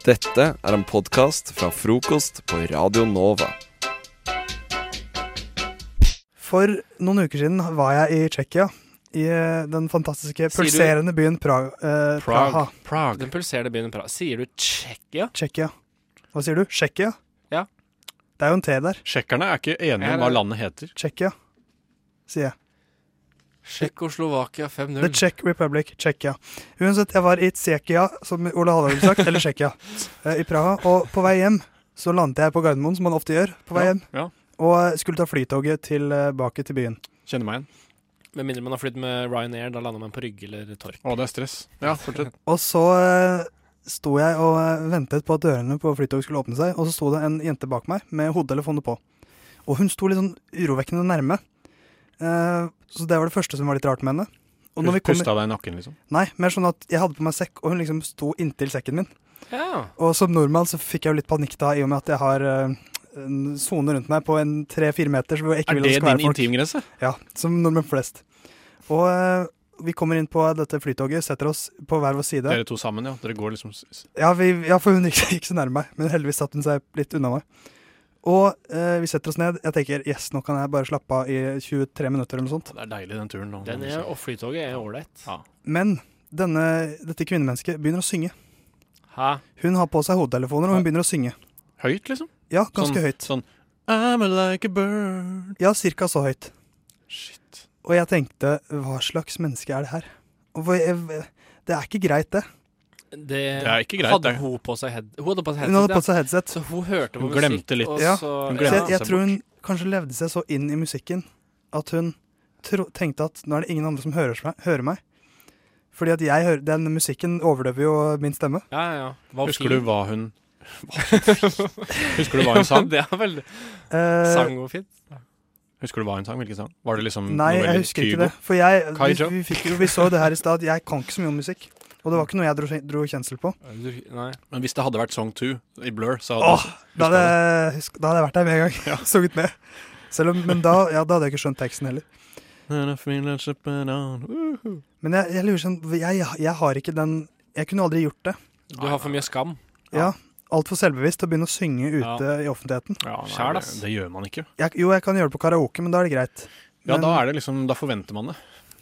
Dette er en podkast fra frokost på Radio Nova. For noen uker siden var jeg i Tsjekkia. I eh, den fantastiske pulserende byen Praga. Eh, Praha. Prague. Den pulserende byen Praha. Sier du Tsjekkia? Tsjekkia. Hva sier du? Tsjekkia? Ja. Det er jo en T der. Tsjekkerne er ikke enige om hva landet heter. Tsjekkia, sier jeg. Tsjekkoslovakia The 5-0. The Czech Republic, Tsjekkia. Uansett, jeg var i Tsjekkia, som Ole ville sagt, eller Tsjekkia, eh, i Praha. Og på vei hjem så landet jeg på Gardermoen, som man ofte gjør på vei Ja, hjem, ja. og eh, skulle ta flytoget tilbake til byen. Kjenner meg igjen. Med mindre man har flydd med Ryanair, da lander man på Rygge eller Torp. Å, det er stress. Ja, fortsett. Og så eh, sto jeg og eh, ventet på at dørene på flytoget skulle åpne seg, og så sto det en jente bak meg med hodetelefoner på. Og hun sto litt sånn urovekkende nærme. Eh, så det var det første som var litt rart med henne. Og når vi kom, Pusta deg i nakken, liksom. nei, mer sånn at jeg hadde på meg sekk, og hun liksom sto inntil sekken min. Ja. Og som nordmann så fikk jeg jo litt panikk da, i og med at jeg har eh, en sone rundt meg på en tre-fire meter hvor jeg ikke Er det din intimgrense? Ja, som nordmenn flest. Og eh, vi kommer inn på dette flytoget, setter oss på hver vår side. Dere to sammen, ja. Dere går liksom Ja, vi, ja for hun gikk, gikk så nærme meg, men heldigvis satte hun seg litt unna meg. Og eh, vi setter oss ned. Jeg tenker yes, nå kan jeg bare slappe av i 23 minutter eller noe sånt. Det er deilig, den turen. nå. Den er, og flytoget er ålreit. Ja. Men denne, dette kvinnemennesket begynner å synge. Hæ? Hun har på seg hodetelefoner, og hun begynner å synge. Høyt, liksom? Ja, ganske Sånn- høyt. Sånn I'm like a bird. Ja, cirka så høyt. Shit. Og jeg tenkte, hva slags menneske er det her? Og jeg, det er ikke greit, det. Det, Det er ikke greit, Hadde hun på seg head Hun hadde på seg Hun hadde headset, på seg headset. ja. Så hun hørte på Hun musikk. glemte litt. Og Ja, så, glemte jeg, jeg tror hun kanskje levde seg så inn i musikken at hun tro, tenkte at nå er det ingen andre som hører meg. Hører meg. Fordi at jeg hører, den musikken overdøver jo min stemme. Ja, ja, ja. Husker du hva hun Husker du hva hun sang? det er veldig uh, Sang hun fint? Husker du hva hun sang? Hvilken sang? Var det liksom nei, jeg husker husker ikke det. For jeg, vi, vi, fikk jo, vi så jo det her i stad. Jeg kan ikke så mye om musikk. Og det var ikke noe jeg dro, dro kjensel på. Nei. Men hvis det hadde vært Song 2 i Blur, så hadde Åh, da hadde, husk, da hadde jeg vært der med en gang. Sunget med. Selv om, men da, ja, da hadde jeg ikke skjønt teksten heller. Men jeg, jeg lurer sånn jeg, jeg har ikke den Jeg kunne aldri gjort det. Du har for mye skam. Ja, Altfor selvbevisst å begynne å synge ute i offentligheten. Ja, nei, det, det gjør man ikke. Jeg, jo, jeg kan gjøre det på karaoke, men da er det greit. Ja, da er det liksom Da forventer man det.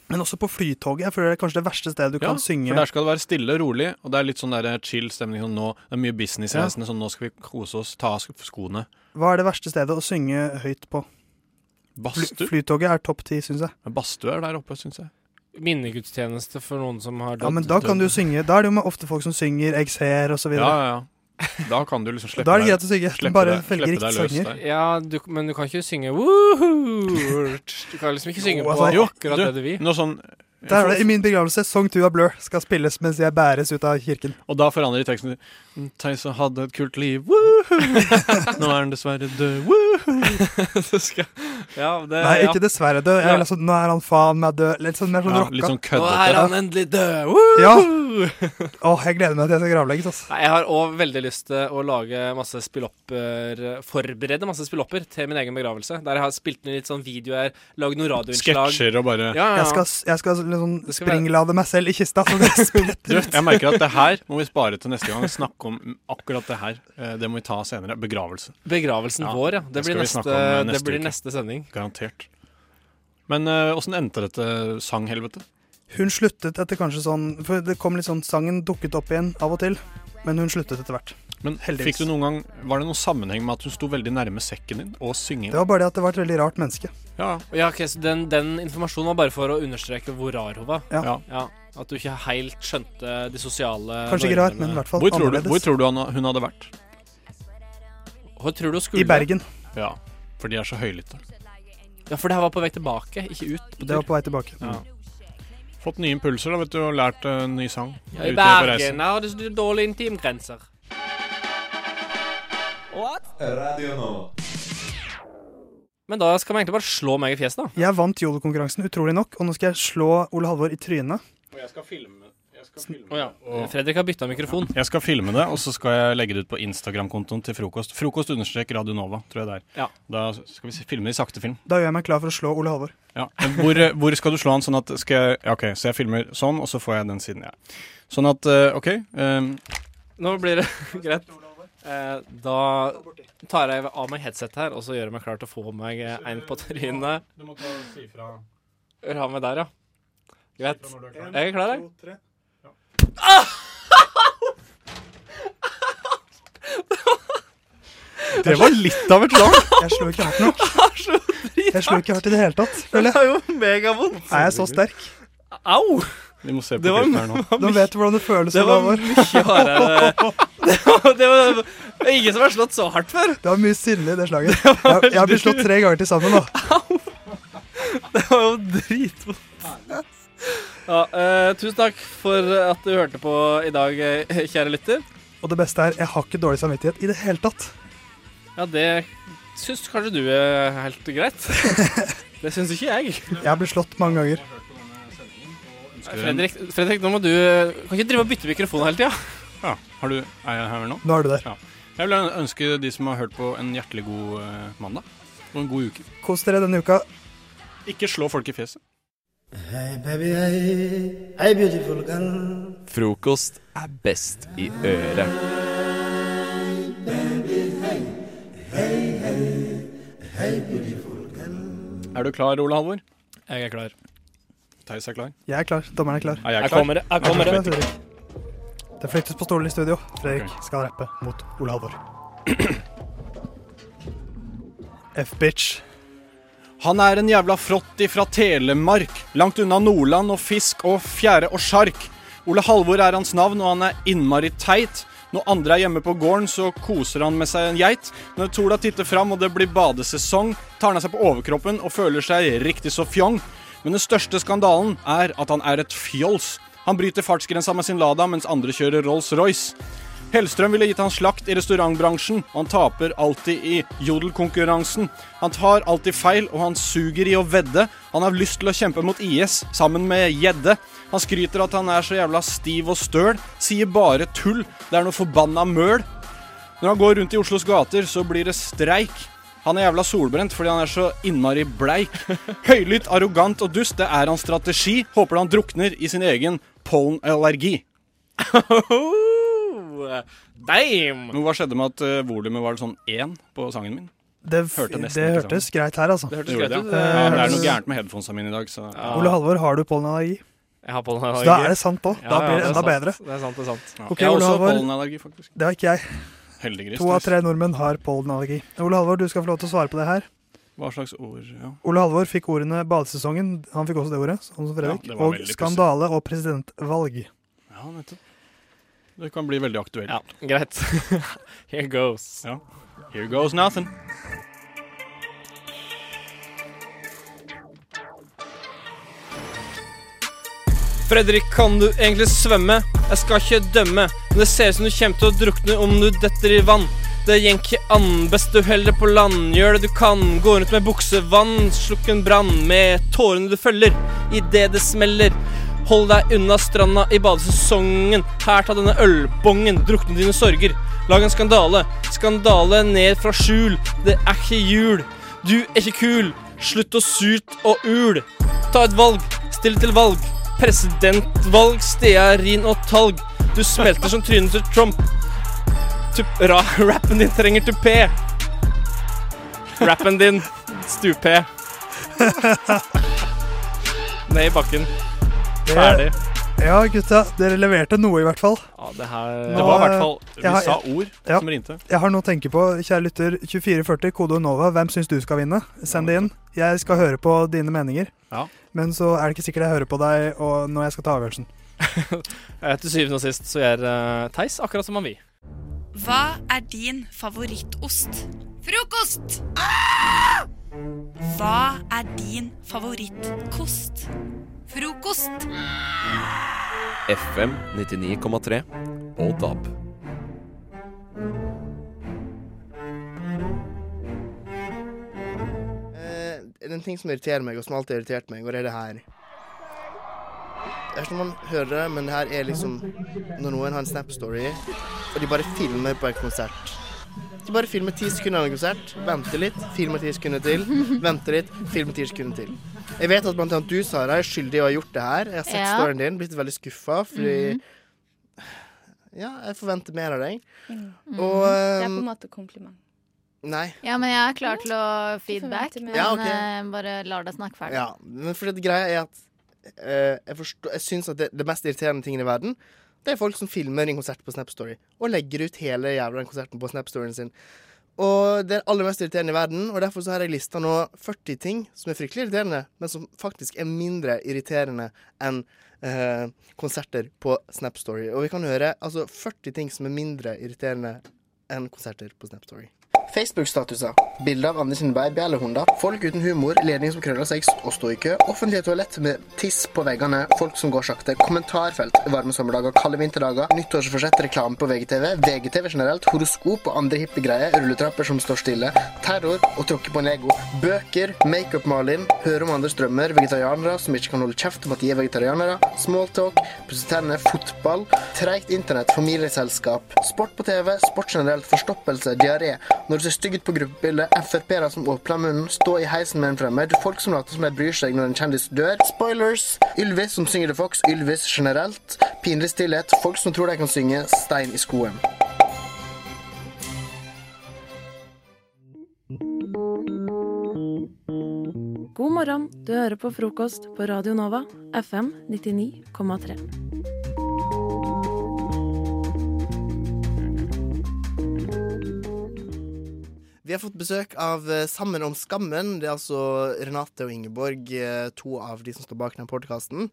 Men også på flytoget. Jeg føler det er kanskje det verste stedet du Ja, kan synge. For der skal det være stille og rolig, og det er litt sånn der chill stemning. Sånn nå, det er mye businessreisende, sånn nå skal vi kose oss, ta av sk- skoene. Hva er det verste stedet å synge høyt på? Fly, Badstue? flytoget er topp ti, syns jeg. Men Badstue er der oppe, syns jeg. Minnegudstjeneste for noen som har Ja, men da kan du synge Da er det jo ofte folk som synger 'Jeg ser' og så videre. Ja, ja, ja. Da kan du liksom slippe Da er det greit å synge. Bare velge riktig sanger. Ja, du, men du kan ikke synge woohoo. Du kan liksom ikke synge på altså, jo, akkurat du- det du vil. Noe sånn Der er det I min begravelse, Song 2 av Blur skal spilles mens jeg bæres ut av kirken. Og da forandrer de teksten Theisa hadde et kult liv, woohoo! Nå er han dessverre død, woohoo! Skal- ja, det, Nei, ja. ikke dessverre død. Jeg vil altså, nå er han faen meg død. Litt sånn mer sånn Ja, rocka. litt sånn Nå er han endelig død! Ja. Oh, jeg gleder meg til jeg skal gravlegges, altså. Nei, Jeg har òg veldig lyst til å lage masse spillopper Forberede masse spillopper til min egen begravelse. Der jeg har spilt inn litt sånn videoer, lagd noen radioinnslag. Sketsjer og bare Ja, ja. Jeg skal, jeg skal liksom springlade meg selv i kista. Så det Du, jeg merker at det her må vi spare til neste gang. Snakke om akkurat det her. Eh, Det må vi ta senere. Begravelse. Begravelsen Ja, vår, ja. det blir, neste, neste, snakke eh, det blir neste sending. Garantert. Men åssen uh, endte dette sanghelvetet? Hun sluttet etter kanskje sånn For det kom litt sånn Sangen dukket opp igjen av og til, men hun sluttet etter hvert. Men Heldigvis. fikk du noen gang Var det noen sammenheng med at hun sto veldig nærme sekken din og synging? Det var bare det at det var et veldig rart menneske. Ja, Ja, ok, så den, den informasjonen var bare for å understreke hvor rar hun var. Ja. ja. At du ikke helt skjønte de sosiale Kanskje ikke rart, men i hvert fall Hvor tror du, hvor tror du han, hun hadde vært? Hvor tror du hun skulle? I Bergen. Ja, for de er så høylytte. Ja, for det her var på vei tilbake, ikke ut. På Det var på vei tilbake. Ja. Fått nye impulser da, vet du, og lært eh, en ny sang. Ja, I. Bergen har du dårlige intimgrenser. What? Radio Nova. Men da skal man egentlig bare slå meg i fjeset, da. Jeg vant jodelkonkurransen, utrolig nok, og nå skal jeg slå Ole Halvor i trynet. Og jeg skal filme, jeg skal filme Å ja. og- Fredrik har bytta mikrofon. Jeg skal filme det, og så skal jeg legge det ut på Instagram-kontoen til Frokost. Frokost understrek Radio Nova, tror jeg det er. Ja. Da skal vi filme det i sakte film. Da gjør jeg meg klar for å slå Ole Halvor. Ja. Men Hvor, eh, hvor skal du slå han sånn at skal jeg, ja, Ok, så jeg filmer sånn, og så får jeg den siden, ja. Sånn at eh, OK. Um... Nå blir det greit. Eh, da tar jeg av meg headsetet her, og så gjør jeg meg klar til å få meg en på trynet. Du må ta si fra Hør meg der, ja. Greit. Jeg er klar, jeg. Det var litt av et slag! Jeg slo ikke hardt nok. Jeg slo ikke hardt i det hele tatt. føler jeg. er jo megavondt. Er jeg så sterk? Au! Vi må se på var- klippet her nå. De vet hvordan det føles. Det var mye hardere. Det var, det var ingen som har slått så hardt før. Det var mye sinne i det slaget. Jeg, jeg har blitt slått tre ganger til sammen nå. Det var jo dritvondt. Ja, eh, tusen takk for at du hørte på i dag, eh, kjære lytter. Og det beste er, jeg har ikke dårlig samvittighet i det hele tatt. Ja, det syns kanskje du er helt greit. Det syns ikke jeg. Jeg har blitt slått mange ganger. Fredrik, Fredrik, nå må du Kan ikke drive og bytte mikrofon hele tida. Ja, har du, er jeg her nå? Nå er du der. Jeg vil ønske de som har hørt på, en hjertelig god eh, mandag. Og en god uke. Kos dere denne uka. Ikke slå folk i fjeset. Hei, baby, hei. Hei, beautiful girl. Frokost er best i øret. Er du klar, Ole Halvor? Jeg er klar. Theis er klar. Jeg er klar. Dommeren er klar. Er jeg klar? kommer, jeg kommer. det. Det flyttes på stolen i studio. Fredrik skal rappe mot Ole Halvor. F-bitch. Han er en jævla frotti fra Telemark, langt unna Nordland og fisk og fjære og sjark. Ole Halvor er hans navn, og han er innmari teit. Når andre er hjemme på gården, så koser han med seg en geit. Når Tola titter fram og det blir badesesong, tar han av seg på overkroppen og føler seg riktig så fjong. Men den største skandalen er at han er et fjols. Han bryter fartsgrensa med sin Lada, mens andre kjører Rolls-Royce. Hellstrøm ville gitt han slakt i restaurantbransjen, og han taper alltid i jodelkonkurransen. Han tar alltid feil, og han suger i å vedde. Han har lyst til å kjempe mot IS sammen med gjedde. Han skryter at han er så jævla stiv og støl, sier bare tull, det er noe forbanna møl. Når han går rundt i Oslos gater, så blir det streik. Han er jævla solbrent fordi han er så innmari bleik. Høylytt, arrogant og dust, det er hans strategi. Håper han drukner i sin egen pollenallergi. Oh, damn! Men hva skjedde med at uh, volumet var sånn én på sangen min? Det, Hørte det hørtes hørtes greit her, altså. Det hørtes Det greit det, ja. ja, det er noe Eh, gærent med headphonesa mine i dag, så Ja. Ole Halvor, har du pollenallergi? Jeg har pollenallergi. Så da er det sant òg. Da blir det enda bedre. Det er sant, det er sant. ja. Ok, Jeg har også Halvor. pollenallergi, faktisk. Det har ikke jeg. Heldiggris. To av tre nordmenn har pollenallergi. Ole Halvor, du skal få lov til å svare på det her. Hva slags ord? Ja. Ole Halvor fikk ordene badesesongen. Han fikk også det ordet, sånn som Fredrik. Ja, det og skandale og presidentvalg. ja, nettopp. Det kan bli veldig aktuelt. Ja, greit. Here goes. Ja. Here goes nothing. Fredrik, kan du egentlig svømme? Jeg skal ikke dømme, men det ser ut som du kommer til å drukne om du detter i vann. Det gjenk ikke an, best du heller på land. Gjør det du kan, gå rundt med buksevann, slukk en brann med tårene du følger idet det smeller. Hold deg unna stranda i badesesongen. Her ta denne ølbongen, drukne dine sorger. Lag en skandale, skandale ned fra skjul. Det er ikke jul. Du er ikke kul. Slutt å surt og ul. Ta et valg, still til valg. Presidentvalg, stearin og talg. Du smelter som trynet til Trump. Tup, ra, rappen din trenger tupé. Rappen din stupé. Ned i bakken. Ferdig. Ja, gutta. Dere leverte noe, i hvert fall. Ja, det her Det var i hvert fall Vi jeg har- sa ord Ja. som rimte. Jeg har noe å tenke på, kjære lytter. 2440, kode Nova. Hvem syns du skal vinne? Send det inn. Jeg skal høre på dine meninger. Ja. Men så er det ikke sikkert jeg hører på deg og når jeg skal ta avgjørelsen. Eh, Til syvende og sist så gjør uh, Theis akkurat som han vil. Hva er din favorittost? Frokost! Hva er din favorittkost? Frokost! FM 99,3 og DAB. Eh, det er en ting som irriterer meg, og som alltid har irritert meg, og det er det her. Det er som man hører det, men det her er liksom når noen har en Snap-story, og de bare filmer på en konsert. De bare filmer ti sekunder av en konsert, Vente litt, filmer ti sekunder til, Vente litt, filmer ti sekunder til. Jeg vet at blant annet du, Sara, er skyldig i å ha gjort det her. Jeg har sett Ja. storyen din, blitt veldig skuffa, fordi Ja, jeg forventer mer av deg. Mm. Og Det er på um, en måte kompliment. Nei. Ja, men jeg er klar til å feedback. Men. Ja, okay. uh, bare lar deg snakke ferdig. Ja, men for det greia er at uh, jeg, forstår, jeg syns at det, det mest irriterende tingen i verden, det er folk som filmer en konsert på Snap Story og legger ut hele jævla konserten på Snap Storyen sin. Og det er aller mest irriterende i verden, og derfor så har jeg lista nå 40 ting som er fryktelig irriterende, men som faktisk er mindre irriterende enn eh, konserter på Snap Story. Og vi kan høre altså 40 ting som er mindre irriterende enn konserter på Snap Story. Facebook-statuser. Bilder av Anders sin baby. Folk uten humor, ledning som krøller seg og står i kø. Offentlige toalett med tiss på veggene. Folk som går sakte. Kommentarfelt. Varme sommerdager, kalde vinterdager. Nyttårsforsett, reklame på VGTV. VGTV generelt. Horoskop og andre hippe greier. Rulletrapper som står stille. Terror og tråkke på en ego. Bøker. Makeup-Malin. Høre om andres drømmer. Vegetarianere som ikke kan holde kjeft om at de er vegetarianere. Smalltalk. Pusse. Fotball. Treigt internett. Familieselskap. Sport på TV. Sport generelt. Forstoppelse. Diaré. Når du ser stygg ut på gruppebildet, Frp-ere som åpner munnen, stå i heisen med en fremmed, folk som later som de bryr seg når en kjendis dør, spoilers, Ylvis som synger The Fox, Ylvis generelt, pinlig stillhet, folk som tror de kan synge Stein i skoen. God morgen, du hører på frokost på Radio Nova, FM 99,3. Vi har fått besøk av eh, Sammen om skammen. Det er altså Renate og Ingeborg, eh, to av de som står bak den podkasten.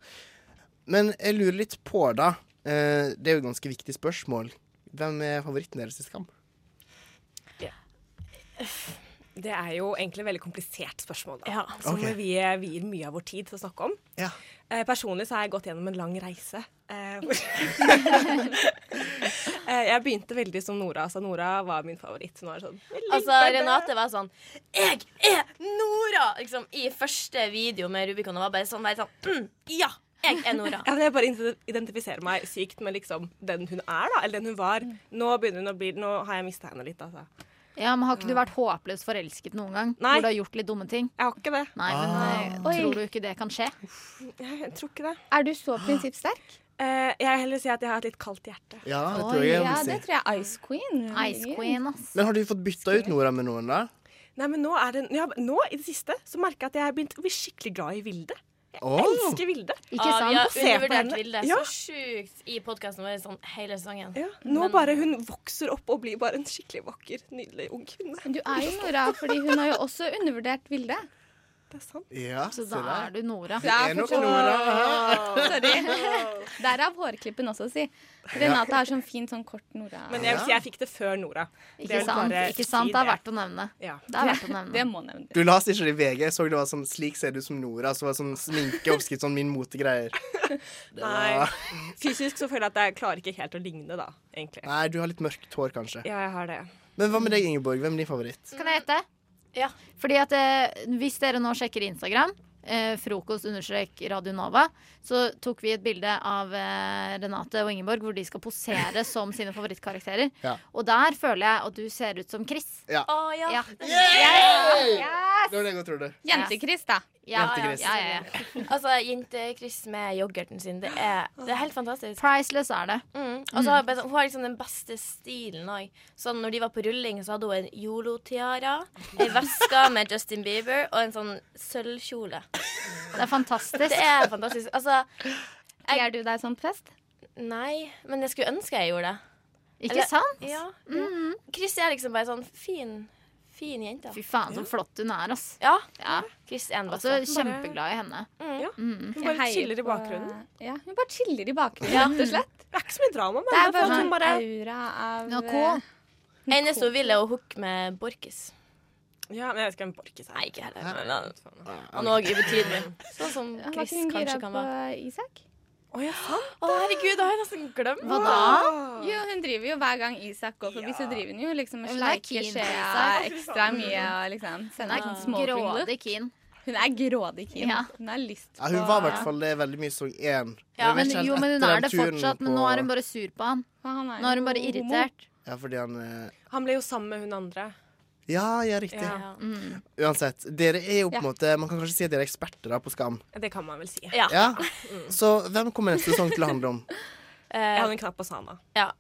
Men jeg lurer litt på, da. eh, Det er jo et ganske viktig spørsmål. Hvem er favoritten deres i Skam? Det er jo egentlig et veldig komplisert spørsmål, da, Ja, som okay. vi vier mye av vår tid til å snakke om. Ja. Eh, personlig så har jeg gått gjennom en lang reise. Eh, eh, jeg begynte veldig som Nora, Altså, Nora var min favoritt. Er sånn Altså. Renate var sånn Jeg er Nora! Liksom, I første video med Rubicon. Og var bare sånn, bare sånn mm, Ja, jeg er Nora. Ja, jeg bare identifiserer meg sykt med liksom den hun er, da. Eller den hun var. Nå begynner hun å bli Nå har jeg mista henne litt, altså. Ja, men Har ikke du vært håpløst forelsket noen gang? Nei. Hvor du har gjort litt dumme ting? Jeg har ikke det. Nei, men ah. Tror du ikke det kan skje? Jeg, tror ikke det. Er du så prinsippsterk? Uh, jeg vil heller si at jeg har et litt kaldt hjerte. Ja, det tror jeg jeg Ja, vil det tror jeg Ice Queen. Ice Queen, ass. Men har du fått bytta ut Nora med noen, da? Nei, men nå er det ja, Nå i det siste så merker jeg at jeg har begynt å bli skikkelig glad i Vilde. Jeg Åh. elsker Vilde. Ikke Ja, sant? vi har undervurdert. Vilde Ja. så sjukt i podkasten vår sånn hele sesongen. Ja, nå Men- bare hun vokser opp og blir bare en skikkelig vakker, nydelig ung kvinne. Du er jo Nora, fordi hun har jo også undervurdert Vilde. Det er sant. Ja, Så da er du Nora. Det er nok Nora. Sorry. Derav hårklippen også, si. Renate har sånn fint sånn kort Nora. Men jeg jeg fikk det før Nora. Det Ikke sant? Ikke sant? Det er verdt å nevne. Ja. Det er verdt å nevne. Det må nevne. Du leste ikke det i VG. Jeg så det var sånn 'Slik ser du som Nora'. Så var det sånn sminkeoppskrift, sånn min motegreier. Nei. Fysisk så føler jeg at jeg klarer ikke helt å ligne, da, egentlig. Nei, du har litt mørkt hår, kanskje. Ja, jeg har det. Men hva med deg, Ingeborg? Hvem er din favoritt? Kan jeg gjette? Ja. Fordi at eh, hvis dere nå sjekker Instagram, eh, frokost understrek Radio Nova, så tok vi et bilde av eh, Renate og Ingeborg hvor de skal posere som sine favorittkarakterer. Ja. Og der føler jeg at du ser ut som Chris. Ja. Å ja. Ja. Yay! Yes! Det var det jeg trodde. Jente-Chris, da. Ja, ja, Jente-Chris. ja, ja, ja. Altså, jente-Chris med yoghurten sin, det er, det er helt fantastisk. Priceless er det. Mm. Og så har sånn- hun har liksom den beste stilen òg. Sånn når de var på rulling, så hadde hun en Yolo-tiara, ei veske med Justin Bieber og en sånn sølvkjole. Det er fantastisk. Det er fantastisk. Altså, Kler du deg sånn fest? nei, men jeg skulle ønske jeg gjorde det. Ikke Eller- sant? Ja. Mhm. Chris er liksom bare sånn fin, fin jente. Fy faen, så flott hun er, ass. Ja. Ja. Chris er en Altså, beste. kjempeglad i henne. Mm. Ja. Mm. Hun bare chiller i på- bakgrunnen. Ja, hun bare chiller i bakgrunnen, rett og slett. Det er ikke så mye drama, men Det er bare sånn bare aura av Ja. Eneste hun vil, er å hooke med Borkis. Ja, men jeg vet ikke hvem Borchis er. Nei, ikke heller. Han, han er òg ubetydelig. Sånn som Var Chris ikke kanskje kan på være. Isak? Å ja, sant. Å, herregud, det har jeg nesten glemt. Hva da? Jo, hun driver jo hver gang Isak går forbi, så driver hun jo liksom og er sleiker skjea ekstra mye og liksom sender er sånn look. grådig keen. Hun er grådig keen. Ja. Hun har lyst Ja, hun var i hvert fall det veldig mye sånn én. Ja, Men, jo, men hun er det fortsatt. Men nå er hun bare sur på han. Han er Nå er hun bare irritert. Ja, fordi han eh, Han ble jo sammen med hun andre. Ja, ja, riktig. Ja. Mm. Uansett. Dere er jo på en Ja. måte Man kan kanskje si at dere er eksperter da på Skam. Det kan man vel si. Ja. Ja. Så hvem kommer neste sesong til å handle om? Jeg Eh, hadde en knapp på Sana. ja.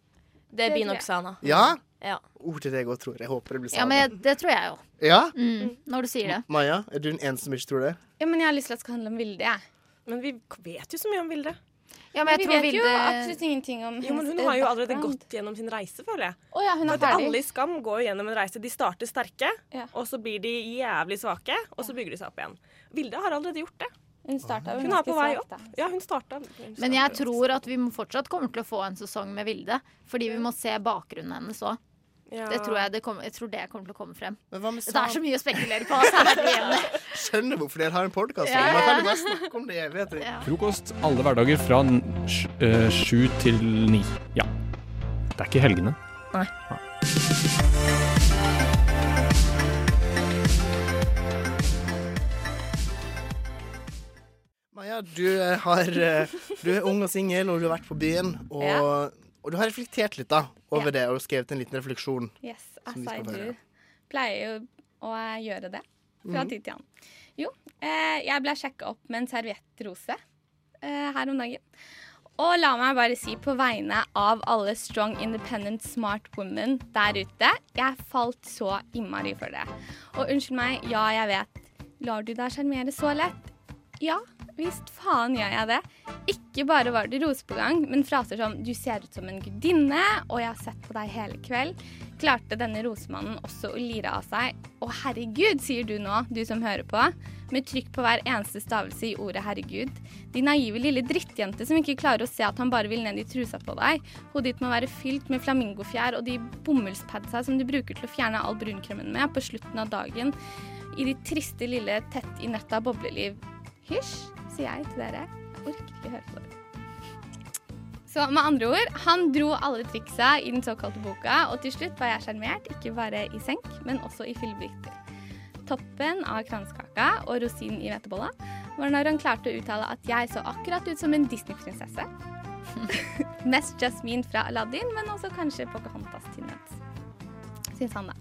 Det blir nok jeg. Sana. Ja? Ja. Ord til deg òg, tror jeg. Jeg håper det blir Ja, men det tror jeg jo. Ja? Mm, når du sier det. Maja, er du den eneste som ikke tror det? Ja, men jeg har lyst til at det skal handle om Vilde, jeg. Men vi vet jo så mye om Vilde. Ja, men jeg vi tror vet jo Vilde absolutt ingenting om Jo, men Hun har jo allerede background. gått gjennom sin reise, føler jeg. Å ja, hun er ferdig. Alle i Skam går jo gjennom en reise. De starter sterke, Ja. og så blir de jævlig svake, og så bygger de seg opp igjen. Vilde har allerede gjort det. Hun starta jo Hun er ganske på vei svakt, opp. da. Ja, hun starta. Men jeg tror at vi fortsatt kommer til å få en sesong med Vilde. Fordi vi må se bakgrunnen hennes òg. Ja. Det tror jeg, det kommer- jeg tror det kommer til å komme frem. Men hva med Det er så mye å spekulere på. Altså. Skjønner hvorfor dere har en podkast. Ja. Man kan jo bare snakke om det i evigheter. Ja. Frokost alle hverdager fra eh, sju til ni. Ja. Det er ikke helgene. Nei. Maja, du, eh, har, eh, du er ung og singel, og du har vært på byen. Og, Ja. Og du har reflektert litt da, over Ja. det, og skrevet en liten refleksjon. Yes, as I do. Pleier jo å gjøre det fra Mhm. tid til annen. Jo, eh, jeg ble sjekka opp med en serviettrose eh, her om dagen. Og la meg bare si på vegne av alle strong, independent, smart women der ute, jeg falt så innmari for det. Og unnskyld meg, ja, jeg vet. Lar du deg sjarmere så lett? Ja, visst faen gjør jeg det. Ikke bare var det roser på gang, men fraser som 'du ser ut som en gudinne', og 'jeg har sett på deg hele kveld', klarte denne rosemannen også å lire av seg. Å herregud, sier du nå, du som hører på, med trykk på hver eneste stavelse i ordet herregud. De naive lille drittjente som ikke klarer å se at han bare vil ned i trusa på deg. Hodet ditt må være fylt med flamingofjær og de bomullspadsa som du bruker til å fjerne all brunkremen med på slutten av dagen. I ditt triste, lille, tett i nøtta bobleliv. Hysj, sier jeg til dere. Jeg orker ikke høre på det. Så med andre ord, han dro alle triksa i den såkalte boka, og til slutt var jeg sjarmert, ikke bare i senk, men også i fillebiter. Toppen av kransekaka og rosinen i hvetebolla var når han klarte å uttale at jeg så akkurat ut som en Disney-prinsesse. Mest Jasmine fra Aladdin, men også kanskje Pocahontas Tinnet. Syns han, da.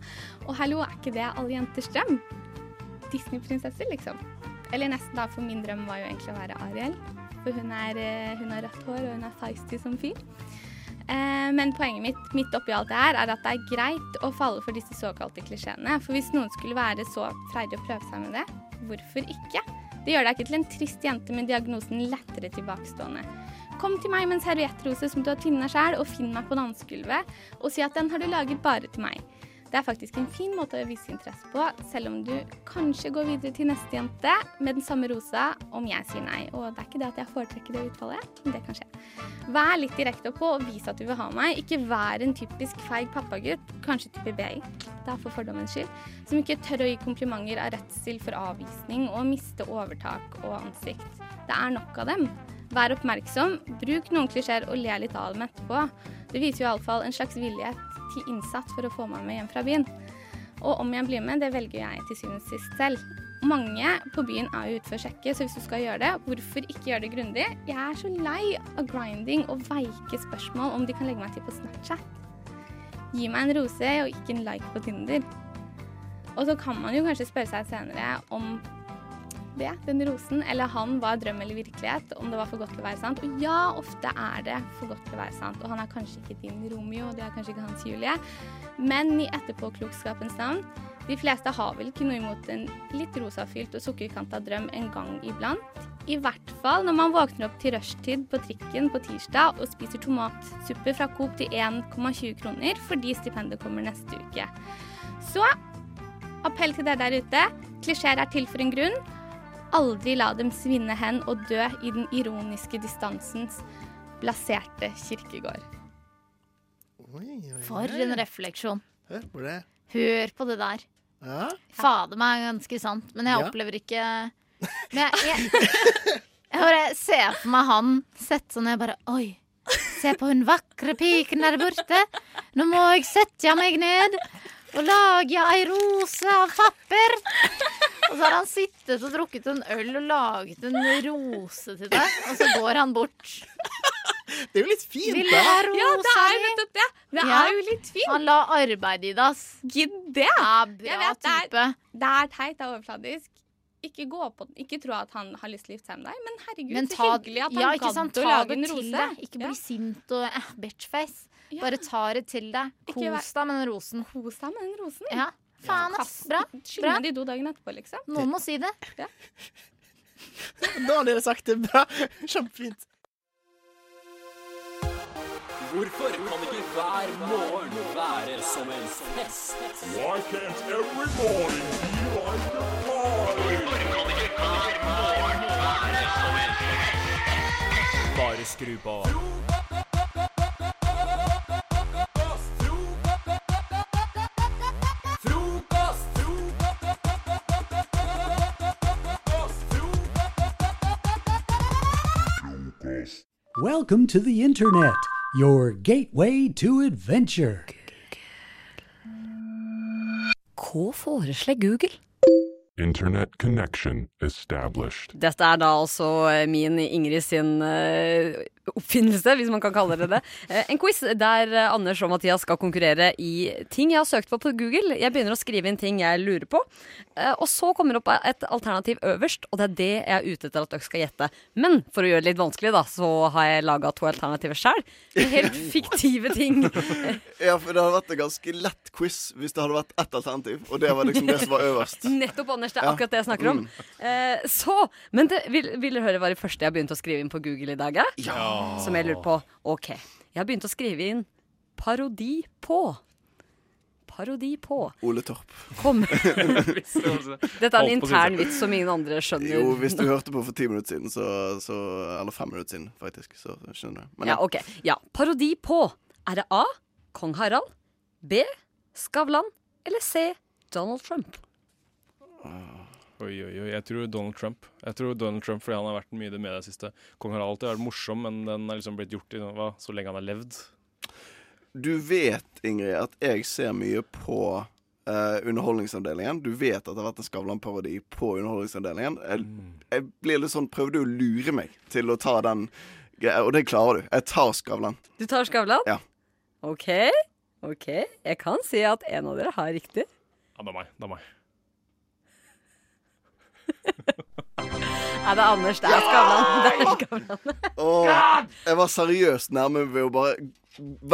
Og hallo, er ikke det alle jenters drøm? Disney-prinsesser, liksom. Eller nesten, da, for min drøm var jo egentlig å være Ariel. For hun, er, eh, hun har rødt hår, og hun er feisty som fyr. Eh, men poenget mitt midt oppi alt det her er at det er greit å falle for disse såkalte klisjeene. For hvis noen skulle være så freidig å prøve seg med det, hvorfor ikke? Det gjør deg ikke til en trist jente med diagnosen lettere tilbakestående. Kom til meg med en serviettrose som du har tynna sjæl, og finn meg på dansegulvet, og si at den har du laget bare til meg. Det er faktisk en fin måte å vise interesse på, selv om du kanskje går videre til neste jente med den samme rosa om jeg sier nei. Og det er ikke det at jeg foretrekker det utfallet, men det kan skje. Vær litt direkte på og vis at du vil ha meg. Ikke vær en typisk feig pappagutt, kanskje type BI, er for fordommens skyld, som ikke tør å gi komplimenter av redsel for avvisning og miste overtak og ansikt. Det er nok av dem. Vær oppmerksom, bruk noen klisjeer og le litt av dem etterpå. Det viser jo iallfall en slags villighet til innsatt for å få meg med hjem fra byen. Og om jeg blir med, det velger jeg til syvende og sist selv. Mange på byen er jo ute for å sjekke, så hvis du skal gjøre det, hvorfor ikke gjøre det grundig? Jeg er så lei av grinding og veike spørsmål om de kan legge meg til på Snapchat. Gi meg en rose og ikke en like på Tinder. Og så kan man jo kanskje spørre seg senere om det, den rosen, eller han var drøm eller virkelighet, om det var for godt til å være sant. Og ja, ofte er det for godt til å være sant, og han er kanskje ikke din Romeo, og det er kanskje ikke hans Julie, men i etterpåklokskapens navn, de fleste har vel ikke noe imot en litt rosafylt og sukkerkanta drøm en gang iblant. I hvert fall når man våkner opp til rushtid på trikken på tirsdag og spiser tomatsuppe fra Coop til 1,20 kroner fordi stipendet kommer neste uke. Så appell til dere der ute. Klisjeer er til for en grunn. Aldri la dem svinne hen og dø i den ironiske distansens blaserte kirkegård. Oi, oi, For en refleksjon. Hør på det. Hør på det der. Ja. Fader meg ganske sant, men jeg Ja. opplever ikke Men jeg, jeg, jeg bare ser for meg han sett sånn jeg bare Oi, se på hun vakre piken der borte. Nå må jeg sette meg ned og lage ei rose av papper. Og så har han sittet og drukket en øl og laget en rose til deg, og så går han bort. Det er jo litt fint, Vil du da. ha rosa Ja, det er jo nettopp det. Det Ja. er jo litt fint. Han la arbeid i det, ass. Gidd det. Ja, Jeg bra vet, det er- type. Det er teit, det er overfladisk. Ikke gå på den. Ikke tro at han har lyst til å gifte seg med deg, men herregud, Men så hyggelig at han ja, ikke gadd sant? å Ta lage en rose. deg. Ikke bli Ja. sint og eh, bitchface. Ja. Bare ta det til deg. Kos deg med den rosen. Kos deg med den rosen. Ja. Faen, ass. Bra. Skynd deg de do dagen etterpå, liksom. Noen må si det. Da har dere sagt det bra. Kjempefint. Hvorfor kan ikke hver morgen være som en fest? Why can't every morning be like a party? Hvorfor kan ikke hver morgen være som en fest? Bare skru på. Welcome to the Internet, your gateway to adventure. Google. Hva foreslår Google? Internet connection established. Dette er da altså eh, min Ingrid sin eh, oppfinnelse, hvis man kan kalle det det. Eh, en quiz der Anders og Mathias skal konkurrere i ting jeg har søkt på på Google. Jeg begynner å skrive inn ting jeg lurer på, eh, og så kommer det opp et alternativ øverst, og det er det jeg er ute etter at dere skal gjette. Men for å gjøre det litt vanskelig, da, så har jeg laga to alternativer sjøl. Helt fiktive ting. Ja, for det hadde vært en ganske lett quiz hvis det hadde vært ett alternativ, og det var liksom det som var øverst. Nettopp, Anders. Det er Ja. akkurat det jeg snakker om. Mm. Eh, så, men det, vil, vil dere høre hva det første jeg har begynt å skrive inn på Google i dag? er? Ja. Som jeg lurer på. OK. Jeg har begynt å skrive inn parodi på. Parodi på. Ole Torp. Kom. Dette er en intern vits som ingen andre skjønner. Jo, hvis du hørte på for ti minutter siden, så, så Eller fem minutter siden, faktisk. Så skjønner du. Men Ja, ok. Ja, Parodi på. Er det A. Kong Harald? B. Skavlan? Eller C. Donald Trump? Oi, oi, oi. Jeg tror Donald Trump. Jeg tror Donald Trump fordi han har vært mye i det media siste. Kong har alltid vært morsom, men den er liksom blitt gjort i hva, så lenge han har levd. Du vet, Ingrid, at jeg ser mye på uh, Underholdningsavdelingen. Du vet at det har vært en Skavlan-parodi på Underholdningsavdelingen. Jeg, jeg blir litt sånn Prøvde å lure meg til å ta den greia, og det klarer du. Jeg tar Skavlan. Du tar Skavlan? Ja. OK. OK. Jeg kan si at en av dere har riktig. Ja, det er meg. Det er meg. Nei, det er Anders. Det er Skavlan. Jeg var seriøst nærme ved å bare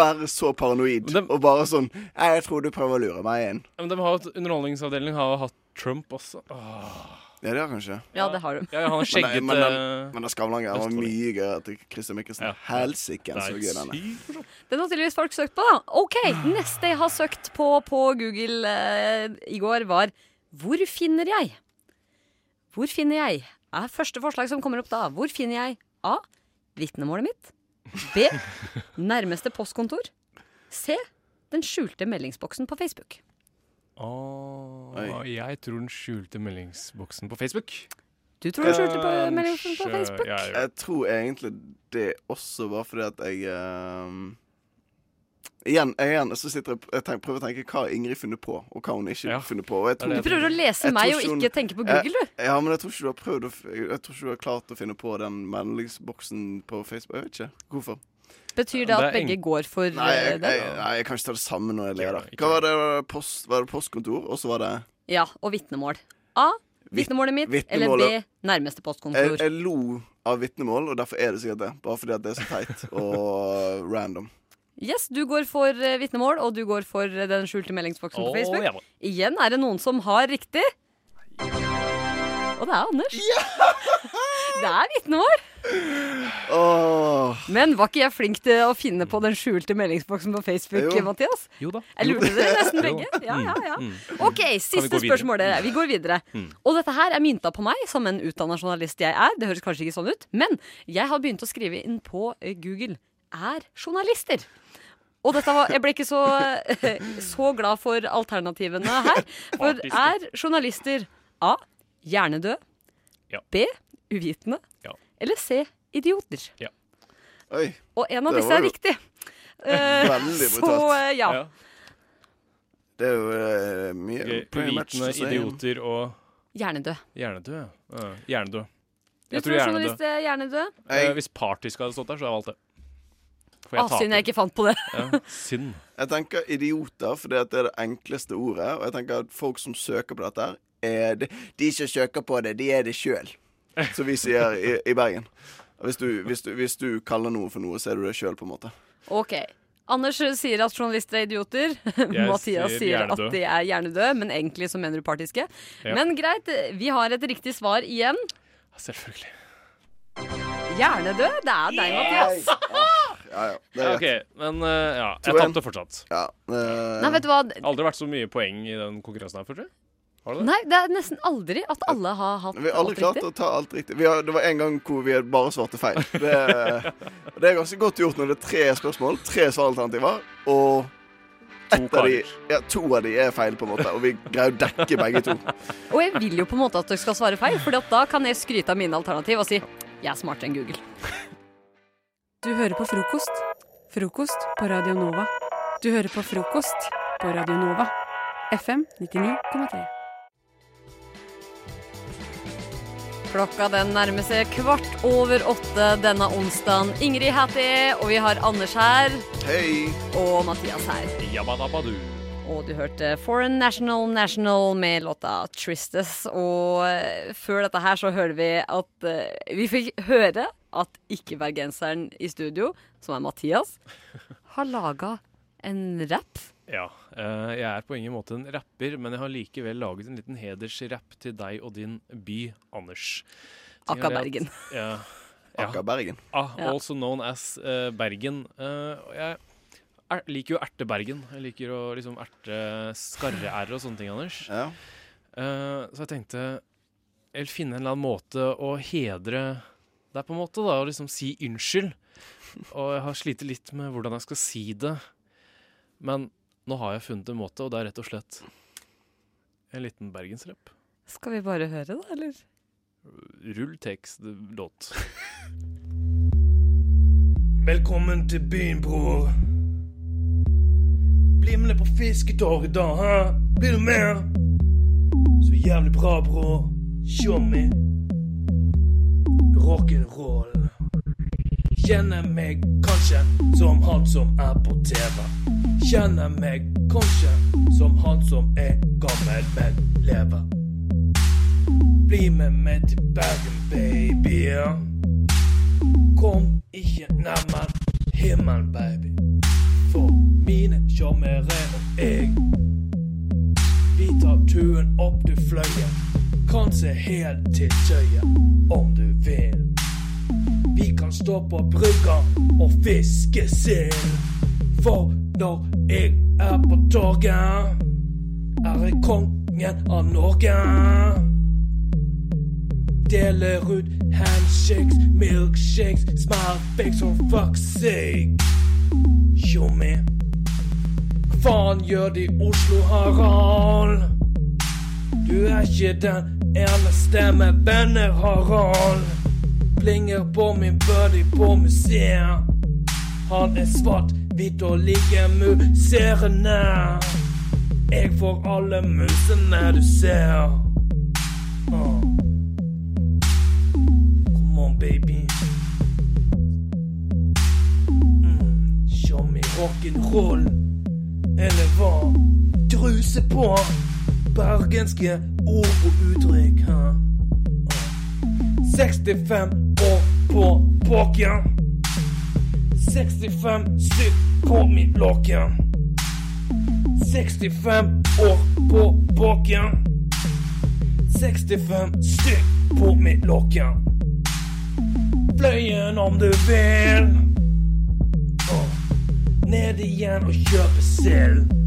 være så paranoid. og bare sånn Jeg tror du prøver å lure meg inn. Men de har Underholdningsavdelingen har hatt Trump også. Åh. Ja, det har kanskje. Ja, det har du. Ja, han har skjegget Men, men, eh, men den Skavlan-greia var mye gøyere til Christer Mikkelsen. Helsike, Det er så gøy den er. Den har tydeligvis folk søkt på, da. OK, neste jeg har søkt på på Google eh, i går, var Hvor finner jeg? Hvor finner jeg? Er første forslag som kommer opp da. Hvor finner jeg A. Vitnemålet mitt. B. Nærmeste postkontor. C. Den skjulte meldingsboksen på Facebook. Åh, jeg tror den skjulte meldingsboksen på Facebook. Du tror den skjulte på meldingsboksen på Facebook? Ja, jeg. Jeg tror egentlig det også var fordi at jeg ehm, Igjen, igjen så sitter jeg, jeg tenker, prøver å tenke hva har Ingrid funnet på, og hva hun ikke har funnet på. Og jeg det er. Du prøver å lese meg og ikke tenke på Google, du. Ja, men jeg tror ikke du har prøvd å, Jeg tror ikke du har klart å finne på den meldingsboksen på Facebook. Jeg vet ikke hvorfor. Betyr det at begge går for Nei, eh, jeg, den? jeg, nei, jeg kan ikke ta det samme når jeg leder. Hva var det? Post, var det postkontor, og så var det Ja, og vitnemål. A. Vitnemålet mitt. Eller B. vitnemålet. Nærmeste jeg, postkontor. jeg lo av vitnemål, og derfor er det sikkert det. Bare fordi at det er så teit og random. Yes, du går for uh, vitnemål, og du går for eh, den skjulte meldingsboksen på Facebook. ja. Igjen er det noen som har riktig. Og det er Anders. det er vitnemål. Men var ikke jeg flink til å finne på den skjulte meldingsboksen på Facebook, Jo. Mathias? Jo da. Jeg lurte dere nesten begge. Ja, ja, ja. Mm. OK, Siste vi spørsmål. dere. Vi går videre. Mm. Og dette her er mynta på meg som en utdanna journalist jeg er. Det høres kanskje ikke sånn ut, men jeg har begynt å skrive inn på eh, Google er journalister. Og dette var, jeg ble ikke så, så glad for alternativene her. For er journalister A. Hjernedød. Ja. B. Uvitende. Ja. Eller C. Idioter. Ja. Oi. Og en av disse er riktig. Eh, Veldig så brutalt. eh, ja. Det er jo uh, mye Ok, Uvitende, idioter og Hjernedød. Hjernedød. ja. Ja, Hjernedød. Du Jeg tror tror journalist hjernedød. er hjernedød? Eh, Hvis skal hadde stått der, så hadde jeg valgt det. For jeg Ah, synd jeg ikke fant på det. Ja, synd. Jeg tenker idioter, for det er det enkleste ordet. Og jeg tenker at folk som søker på dette, er de, de som søker på det, de er det sjøl. Som vi sier i, i Bergen. Hvis du, hvis, du, hvis du kaller noe for noe, så er du det sjøl, på en måte. Ok. Anders sier at journalister er idioter. Mathias sier sier at de er hjernedøde, men egentlig så mener du partiske. Ja. Men greit, vi har et riktig svar igjen. Selvfølgelig. Hjernedød? Det er deg, Mathias. Ja, ja. Det Ja, er OK, men eh, ja. Jeg 2-1. tapte fortsatt. Ja, eh, Nei, vet du hva? Aldri vært så mye poeng i den konkurransen her før, tror jeg. Har du det? Nei, det er nesten aldri at alle har hatt Vi har aldri alt klart riktig. å ta alt riktig. Vi har, det var en gang hvor vi bare svarte feil. Det, det er ganske godt gjort når det er tre spørsmål, tre svaralternativer, og ett av de, ja, to av de er feil, på en måte. Og vi greier å dekke begge to. Og jeg vil jo på en måte at dere skal svare feil, for da kan jeg skryte av mine alternativ og si jeg er smartere enn Google. Du hører på frokost. Frokost på Radio Nova. Du hører på frokost på Radio Nova. FM 99,3. Klokka den nærmer seg kvart over åtte denne onsdagen. Ingrid Hattie, og vi har Anders her. Hei. Og Mathias her. Jabadabadu. Og du hørte Foreign National National med låta Tristes. Og før dette her så hørte vi at eh, Vi fikk høre at ikke-bergenseren i studio, som er Mathias, har laga en rapp. Ja. eh, jeg er på ingen måte en rapper, men jeg har likevel laget en liten hedersrapp til deg og din by, Anders. Akka er Bergen. Ja. Akka Bergen. Ah, Ja. also known as eh, Bergen. Eh, jeg er, liker jo erte-Bergen. Jeg liker å liksom erte skarre-r og sånne ting, Anders. Ja. så jeg tenkte jeg vil finne en eller annen måte å hedre deg på en måte, da, og liksom si unnskyld. Og jeg har slitt litt med hvordan jeg skal si det. Men nå har jeg funnet en måte, og det er rett og slett en liten bergensrapp. Skal vi bare høre, da, eller? Rull tekst, låt. Velkommen til byen, bror. Bli med på fisketorg i dag, hæ? Blir du med? Så jævlig bra, bror. Tjommi. Rock'n'roll. Kjenner meg kanskje som han som er på TV. Kjenner meg kanskje som han som er gammel, men lever. Bli med meg til Bergen, baby. Kom ikke nærmere himmelen, baby. For mine sjarmere og jeg Vi tar turen opp til Fløyen. Kanskje helt til Tøyen, om du vil. Vi kan stå på brygga og fiske sild. For når jeg er på torget, er jeg kongen av Norge. Deler ut handshakes, milkshakes, smartfakes og fuck's sake. Tjommi. Faen gjør de i Oslo, Harald? Du er ikke den eneste med venner, Harald. Blinger på min buddy på museet. Han er svart, hvit og like musserende. Jeg får alle musene du ser. Uh. Come on, baby. Mm, show me rock'n'roll. Eller hva? Druse på bergenske ord og uttrykk. Huh? Uh. 65 år på pokken. 65 stykk på mitt lokken. 65 år på pokken. 65 stykk på mitt lokken. Fløyen om du vil. Uh. Ned igjen og kjøpe sild.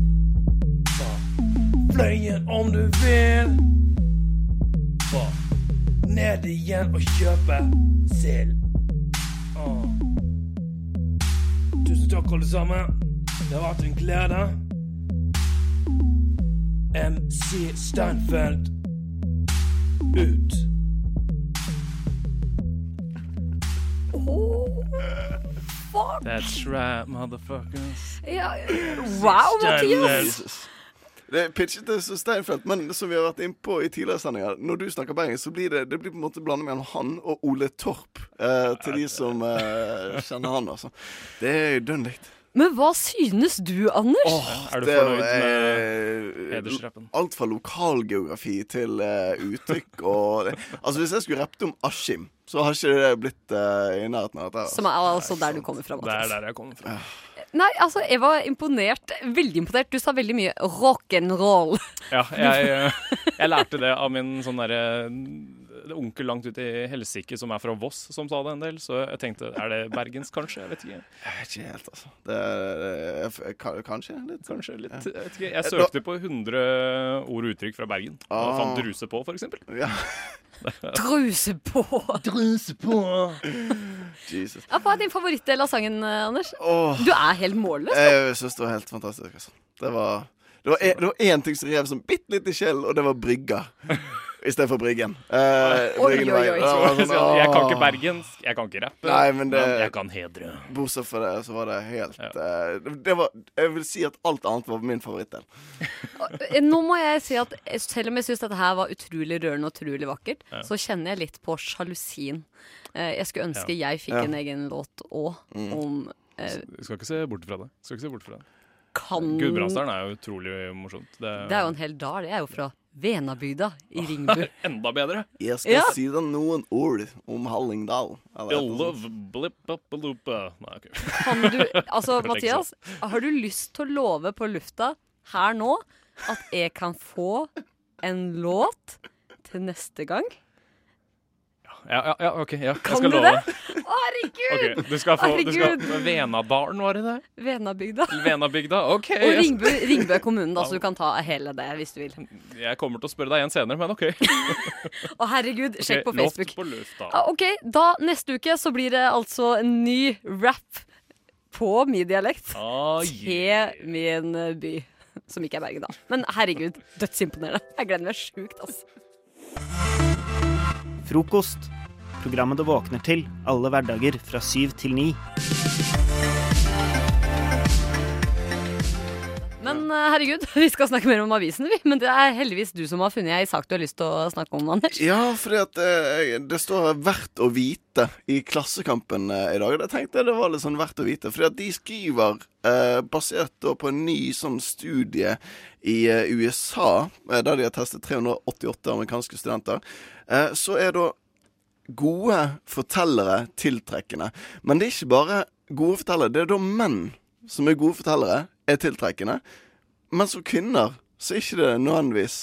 Fløyen om du vil. Åh. Ned igjen og kjøpe sild. Tusen takk, alle sammen. Det har vært en glede. MC Steinfeld ut. Fuck! That's right, motherfuckers. Ja, wow, Mathias! Det er pitchet til Steinfeld, men som vi har vært inne på i tidligere sendinger, når du snakker bergensk, så blir det, det blir på en måte blandet mellom han og Ole Torp. Eh, til de som eh, kjenner han, altså. Det er dønn likt. Men hva synes du, Anders? Er du fornøyd med eh, hedersrappen? Alt fra lokalgeografi til uh, uttrykk og Altså, hvis jeg skulle rappet om Askim, så har ikke det blitt uh, i nærheten av dette. Som er altså der du kommer fra. Det er der jeg kommer fra. Nei, altså, jeg var imponert. Veldig imponert. Du sa veldig mye rock'n'roll. Ja, jeg, jeg, jeg lærte det av min sånn derre onkel langt ute i helsike som er fra Voss, som sa det en del. Så jeg tenkte er det bergensk, kanskje? Jeg vet ikke. Jeg vet ikke helt, altså. Det, det, jeg- kanskje litt. Kanskje litt. Jeg, vet ikke. jeg søkte på 100 ord og uttrykk fra Bergen. Og Ah. fant druse på, eksempel. Ja. Druse på. Druse på. Jesus. Ja, hva er din favorittdel av sangen, eh, Anders? Oh. Du er helt målløs. Jeg syns det var helt fantastisk. Altså. Det var det var, en, det var én ting som rev som bitte litt i sjelen, og det var brygga. Istedenfor Bryggen. Eh, Oi, Bryggen oi, oi. Det var sånn, Jeg kan ikke bergensk, jeg kan ikke rappe. Nei, men det jeg kan hedre. Bortsett fra det, så var det helt eh, det var, Jeg vil si at alt annet var min favorittdel. Eh, Nå må jeg si at selv om jeg syns dette her var utrolig rørende og utrolig vakkert, Ja. så kjenner jeg litt på sjalusien. Eh, Jeg skulle ønske Ja. jeg fikk Ja. en egen låt òg, Mm. om eh, skal ikke se bort fra det. Skal ikke se bort fra det. Kan Gudbrandsdalen er jo utrolig morsomt. Det, Det er jo en hel dal. Jeg er jo fra Venabygda i Ringbu. Enda bedre. Jeg skal Ja. si deg noen ord om Hallingdal. Blip-up-a-loopa. Nei, ok. Kan du, altså Mathias, har du lyst til å love på lufta her nå at jeg kan få en låt til neste gang? Ja, ja, ja, ok. Ja, jeg Kan skal du love det? Å, herregud! Okay, du skal få du skal, Venadalen, var det det? Venabygda. Venabygda? OK. Og Ringbu, Ringbø kommunen, da, så du kan ta hele det hvis du vil. Jeg kommer til å spørre deg igjen senere, men OK. Å, herregud, sjekk på Facebook. Loft på lufta. Ja, OK, da neste uke så blir det altså en ny rap på min dialekt Ah, til min by. Som ikke er Bergen, da. Men herregud, dødsimponerende. Jeg gleder meg sjukt, altså. Frokost. Programmet du våkner til alle hverdager fra syv til ni. Men eh, herregud, vi skal snakke mer om avisen, vi. Men det er heldigvis du som har funnet ei sak du har lyst til å snakke om, Anders. Ja, fordi at eh, det står 'verdt å vite' i Klassekampen eh, i dag. Og det tenkte jeg det var litt sånn verdt å vite. Fordi at de skriver, eh, basert på en ny sånn studie i USA, der de har testet 388 amerikanske studenter, så er da gode fortellere tiltrekkende. Men det er ikke bare gode fortellere. Det er da menn som er gode fortellere, er tiltrekkende. Men som kvinner så er ikke det nødvendigvis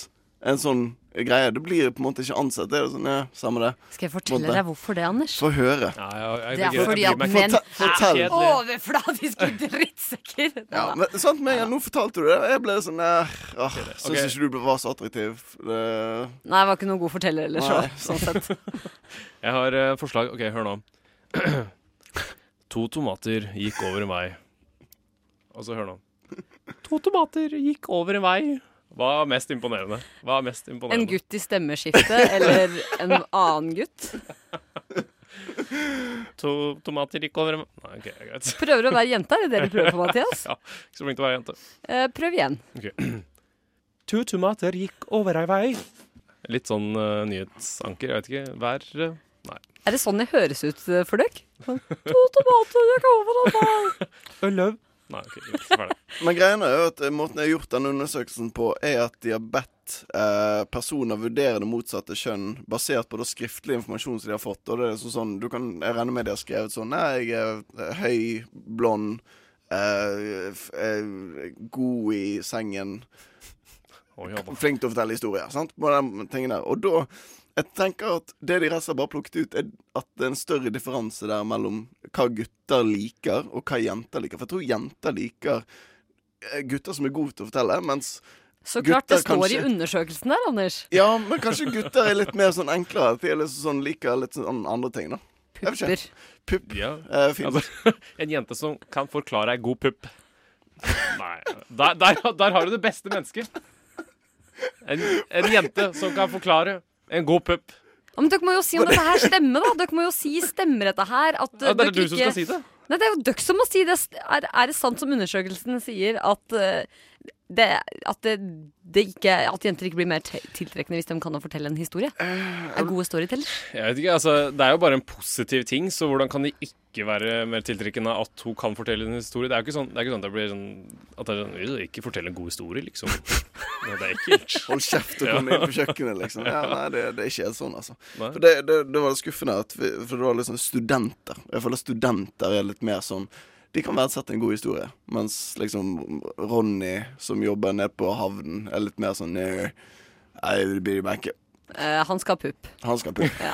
en sånn greie. Det blir på en måte ikke ansett. Det er sånn, ja, samme det. Skal jeg fortelle måte. deg hvorfor det, Anders? Få høre. Det er fordi at menn er overfladiske drittsekker. Ja, men sant, men nå fortalte du det, og jeg ble sånn eh, åh, Syns Ok. ikke du var så attraktiv. Det, Nei, jeg var ikke noen god forteller ellers, så, sånn sett. Jeg har uh, forslag. OK, hør nå. to tomater gikk over en vei. Og så hør nå. To tomater gikk over en vei. Hva er mest imponerende? Hva er mest En gutt i stemmeskiftet eller en annen gutt? To tomater gikk over Nei, OK, greit. Prøver å være jente, er det det du prøver på, Mathias? ja. Ikke så flink til å være jente. Eh, prøv igjen. Okay. To tomater gikk over ei vei. Litt sånn uh, nyhetsanker. Jeg vet ikke. Vær uh, Nei. Er det sånn det høres ut eh, for dere? Sånn, To tomater gikk over en vei. Løv. Nei, okay, Ferdig. Men greia er jo at eh, måten jeg har gjort denne undersøkelsen på, er at de har bedt eh, personer vurdere det motsatte kjønn basert på da skriftlig informasjon som de har fått. Og det er sånn, sånn du kan, Jeg regner med de har skrevet sånn Nei, jeg er eh, høy, blond, eh, eh, god i sengen. Flink til å fortelle historier. Sant? Den. Og da jeg tenker at det de rett og slett bare plukket ut, er at det er en større differanse der mellom hva gutter liker, og hva jenter liker. For jeg tror jenter liker eh, gutter som er gode til å fortelle, mens Så klart det står kanskje- i undersøkelsen der, Anders. Ja, men kanskje gutter er litt mer sånn enklere. De er litt sånn, liker litt sånn andre ting, da. Pupper. Pupp. Ja. Eh, fint. Altså, en jente som kan forklare ei god pupp. Nei der, der, der har du det beste mennesket. En, en jente som kan forklare en god pupp. Ja, men dere må jo si om dette her stemmer, da. Dere må jo si stemmer dette her. At Ja, det er du som skal si det. Nei, det er jo dere som må si det. Er, er det sant som undersøkelsen sier, at eh, det, at, det ikke, at jenter ikke blir mer tiltrekkende hvis de kan å fortelle en historie? Er gode storytellers? Jeg vet ikke, altså Det er jo bare en positiv ting, så hvordan kan det ikke være mer tiltrekkende at hun kan fortelle en historie? Det er jo ikke sånn, det er ikke sånn at det blir sånn At det er sånn «Øh, Ikke fortell en god historie, liksom. Nei, det er ekkelt. Hold kjeft og kom inn på kjøkkenet, liksom. Ja, nei, det, det er ikke helt sånn, altså. For det, det, det var skuffende, at vi, for det var liksom studenter. Jeg føler studenter er litt mer sånn De kan verdsette en god historie, mens liksom Ronny, som jobber nede på havnen, er litt mer sånn I'll be meg. Eh, han skal ha pupp. Han skal pupp. Ja.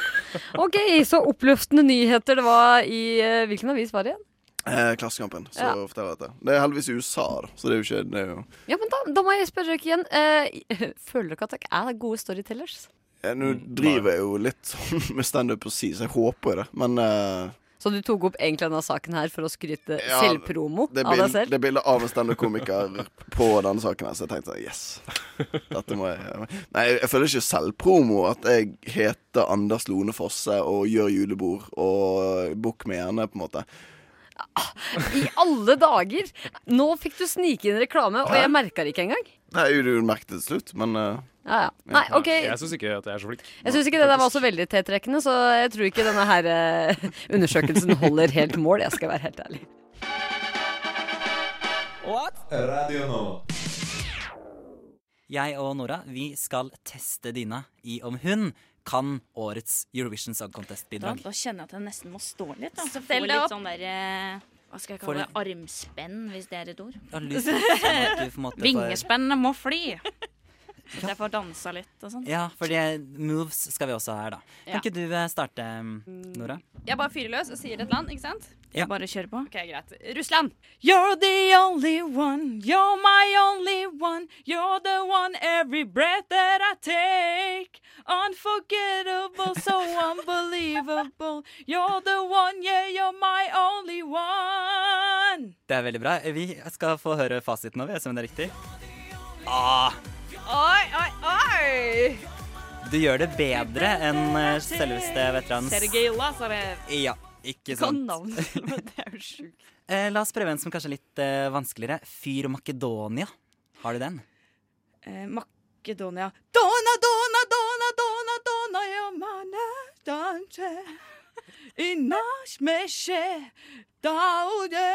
OK, så oppløftende nyheter det var i uh, Hvilken avis var det igjen? Eh, Klassekampen, så Ja. forteller jeg dette. Det er heldigvis i USA, da, så det er jo ikke det er jo, Ja, men da, da må jeg spørre dere igjen. Eh, føler dere at dere er gode storytellers? eh, Nå driver jeg jo litt sånn med standup på si, så jeg håper jo det, men eh, Så du tok opp egentlig denne saken her for å skryte Ja, selvpromo det av deg selv? Det er bilde av en standup-komiker på denne saken, her, så jeg tenkte yes. Dette må jeg gjøre. Nei, jeg føler ikke selvpromo at jeg heter Anders Lone Fosse og gjør julebord og bukk med gjerne, på en måte. I alle dager! Nå fikk du snike inn reklame, og jeg merka det ikke engang. Nei, du merket det til slutt, men eh, Ja, ja. Nei, OK. Jeg syns ikke at jeg er så flink. Jeg syns ikke det der var så veldig tiltrekkende, så jeg tror ikke denne her eh, undersøkelsen holder helt mål. Jeg skal være helt ærlig. Radio nå. Jeg og Nora vi skal teste Dina i om hun kan årets Eurovision Song Da, Contest-bidrag. da kjenner jeg at jeg nesten må stå litt. Da. Så Stell få deg litt opp. sånn der eh, Hva skal jeg Får kalle det? Armspenn, hvis det er et ord. har lyst til sånn at du på en måte får- Vingespennet må fly! At jeg får dansa litt og sånn. Ja, for moves skal vi også ha her, da. Kan Ja. ikke du eh, starte, Nora? Jeg bare fyrer løs og sier et land, ikke sant? Ja. Bare kjør på. Ok, greit. Russland. You're the only one, you're my only one, you're the one every breath that I take. Unforgettable, so unbelievable. You're the one, yeah, you're my only one. Det er veldig bra. Vi skal få høre fasiten nå, vi, se om det er riktig. Ah, Oi, oi, oi! du gjør det bedre enn eh, selveste veteran. Sergej Lazarev. Ja, ikke Kan navnet, men det er jo sjukt. Eh, la oss prøve en som kanskje er litt eh, vanskeligere. Fyr Makedonia. Har du den? Eh, Makedonia. Dona, dona, dona, dona, dona, your mana, dante. Inash meshe, daude.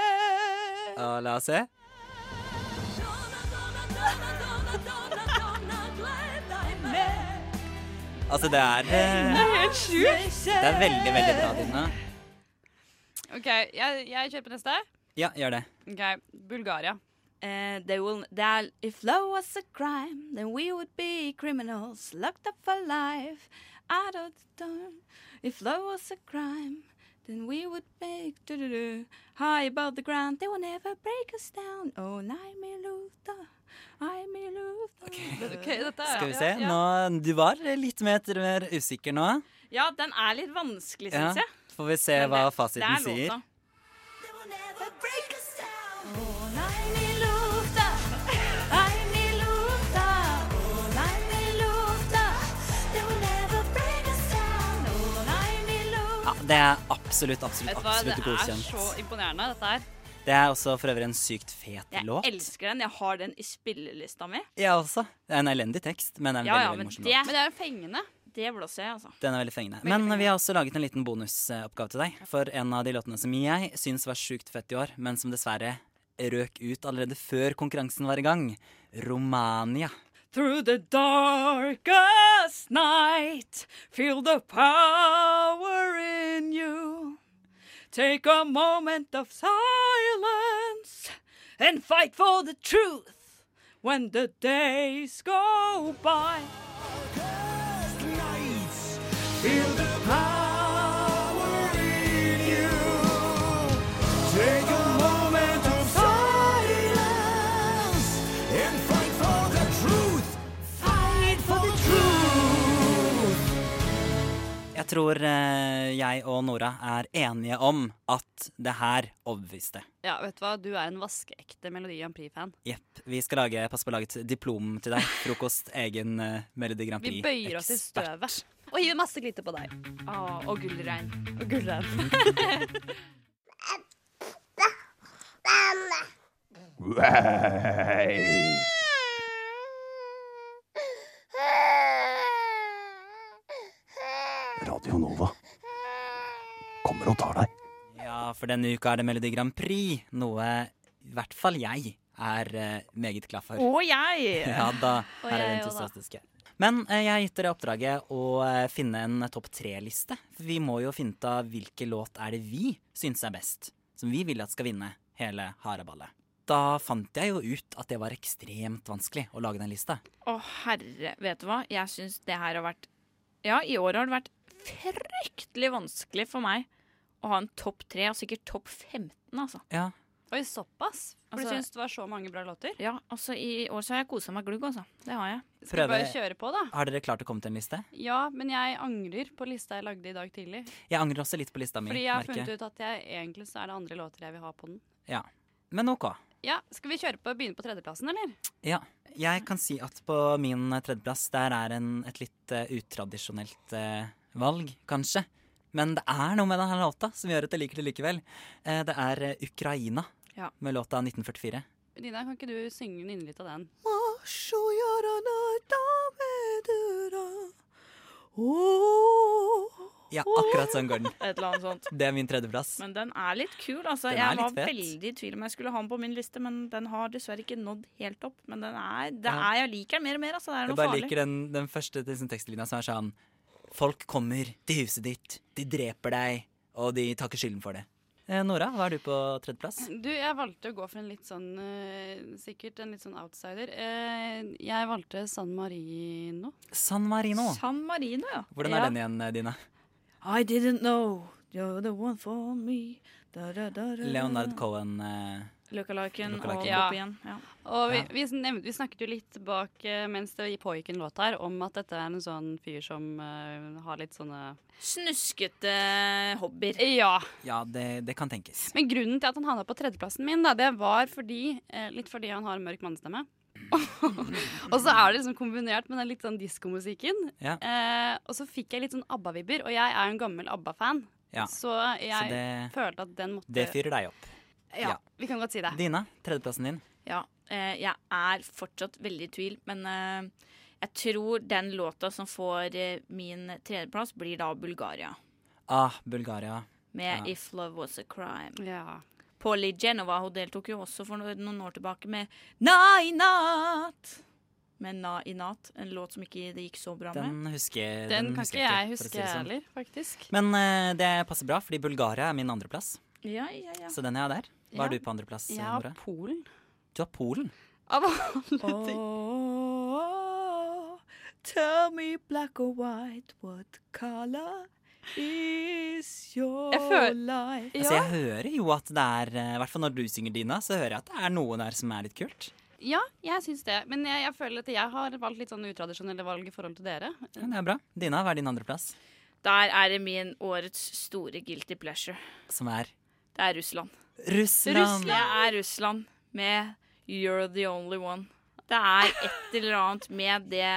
La oss se. Altså, det er Det eh, er helt sjukt. Det er veldig, veldig bra, Dina. OK, jeg, jeg kjører på neste. Ja, gjør det. OK, Bulgaria. Uh, they will, that if love was a crime, then we would be criminals locked up for life. Out of the door. If love was a crime, then we would make doo -doo -doo, high above the ground. They will never break us down. Oh, nei, mi I me mi Okay. okay dette er Skal vi se. ja. Nå, du var litt mer, mer usikker nå. Ja, den er litt vanskelig, Ja, jeg. Får vi se Men hva det- fasiten det er låta. down. Oh, nei, mi det er absolutt, absolutt, Vet du hva, det er så imponerende, dette her. Det er også for øvrig en sykt fet Jeg låt. elsker den. Jeg har den i spillelista mi. Jeg også. Det er en elendig tekst, men det er en Ja, veldig, ja, veldig men morsom det, låt. men det er fengende. Det blåser jeg, altså. Den er veldig fengende. Men vi har også laget en liten bonusoppgave til deg. For en av de låtene som jeg syns var sjukt fett i år, men som dessverre røk ut allerede før konkurransen var i gang. Romania. Through the darkest night, feel the power in you. Take a moment of silence and fight for the truth when the days go by. Tror eh, jeg og Nora er enige om at det her overbeviste. Ja, vet du hva? Du er en vaskeekte Melodi Grand Prix-fan. Jepp. Vi skal lage, passe på å lage et diplom til deg. Frokost, egen uh, Melodi Grand Prix. Vi bøyer oss i støvet og hiver masse glitter på deg. Å, og gullregn. Og gullregn. Radio Nova kommer og tar deg. Ja, for denne uka er det Melodi Grand Prix, noe i hvert fall jeg er eh, meget glad for. Og jeg! ja da, her er det entusiastiske. Men eh, jeg har gitt dere oppdraget å eh, finne en topp tre-liste. For vi må jo finne ut av hvilken låt er det vi syns er best. Som vi vil at skal vinne hele haraballet. Da fant jeg jo ut at det var ekstremt vanskelig å lage den lista. Å herre, vet du hva? Jeg syns det her har vært Ja, i år har det vært fryktelig vanskelig for meg å ha en topp tre, og sikkert topp 15, altså. Ja. Oi, såpass? For Altså- du syns det var så mange bra låter? Ja, altså i år så har jeg kosa meg glugg, altså. Det har jeg. Skal vi bare kjøre på, da? Har dere klart å komme til en liste? Ja, men jeg angrer på lista jeg lagde i dag tidlig. Jeg angrer også litt på lista mi. Fordi jeg har merke. funnet ut at jeg, egentlig så er det andre låter jeg vil ha på den. Ja. Men OK. Ja, Skal vi kjøre på og begynne på tredjeplassen, eller? Ja. Jeg kan si at på min tredjeplass der er en, et litt uh, utradisjonelt eh, valg, kanskje. Men det er noe med denne låta som gjør at jeg liker det likevel. Eh, det er eh, Ukraina Ja. med låta 1944. Dina, kan ikke du synge inn litt av den? Ja, akkurat sånn går den. Et eller annet sånt. Det er min tredjeplass. Men den er litt kul, altså. Den jeg var fett. veldig i tvil om jeg skulle ha den på min liste, men den har dessverre ikke nådd helt opp. Men den er, det er jeg liker den mer og mer, altså. Det er Jeg noe bare farlig. liker den, den første liksom, tekstlinja som er sånn Folk kommer til huset ditt, de dreper deg, og de tar ikke skylden for det. Eh, Nora, hva er du på tredjeplass? Du, jeg valgte å gå for en litt sånn uh, Sikkert en litt sånn outsider. Uh, jeg valgte San Marino. San Marino. San Marino, ja. Hvordan er den igjen, Dina? I didn't know you're the one for me. Da, da, da, da. Leonard Cohen. Eh, Lookaliken og Lookaliken. ja. igjen. Ja. Og vi, vi, nevnt, vi snakket jo litt bak eh, mens det pågikk en låt her, om at dette er en sånn fyr som uh, har litt sånne Snuskete hobbyer. Ja. Ja, det, det kan tenkes. Men grunnen til at han havna på tredjeplassen min, da, det var fordi, eh, litt fordi han har en mørk mannestemme. og så er det liksom kombinert med den litt sånn diskomusikken. Ja. Eh, og så fikk jeg litt sånn ABBA-vibber, og jeg er jo en gammel ABBA-fan. Ja. Så jeg Så det- følte at den måtte Det fyrer deg opp. Ja, Ja. vi kan godt si det. Dina, tredjeplassen din. Ja, eh, jeg er fortsatt veldig i tvil, men eh, jeg tror den låta som får eh, min tredjeplass, blir da Bulgaria. Ah, Bulgaria. Med Ja. If Love Was A Crime. Polly Genova hun deltok jo også for noen år tilbake med Na i natt. Med Na i natt, en låt som ikke det gikk så bra med. Den husker, Den kan husker ikke jeg huske si det sånn. heller, faktisk. Men uh, det passer bra, fordi Bulgaria er min andreplass. Ja, ja, ja. Så den er jeg der. Hva Ja. er du på andreplass, Jeg har Nora? Polen. Du har Polen. Av alle ting. Oh, tell me black or white, what color is your Jeg føl- life? Altså, jeg hører jo at det er eh, I hvert fall når du synger Dina, så hører jeg at det er noe der som er litt kult. Ja, jeg syns det. Men jeg, jeg føler at jeg har valgt litt sånn utradisjonelle valg i forhold til dere. Ja, det er bra. Dina, hva er din andreplass? Der er det min årets store guilty pleasure. Som er Det er Russland. Russland! Det er Russland med You're the only one. Det er et eller annet med det,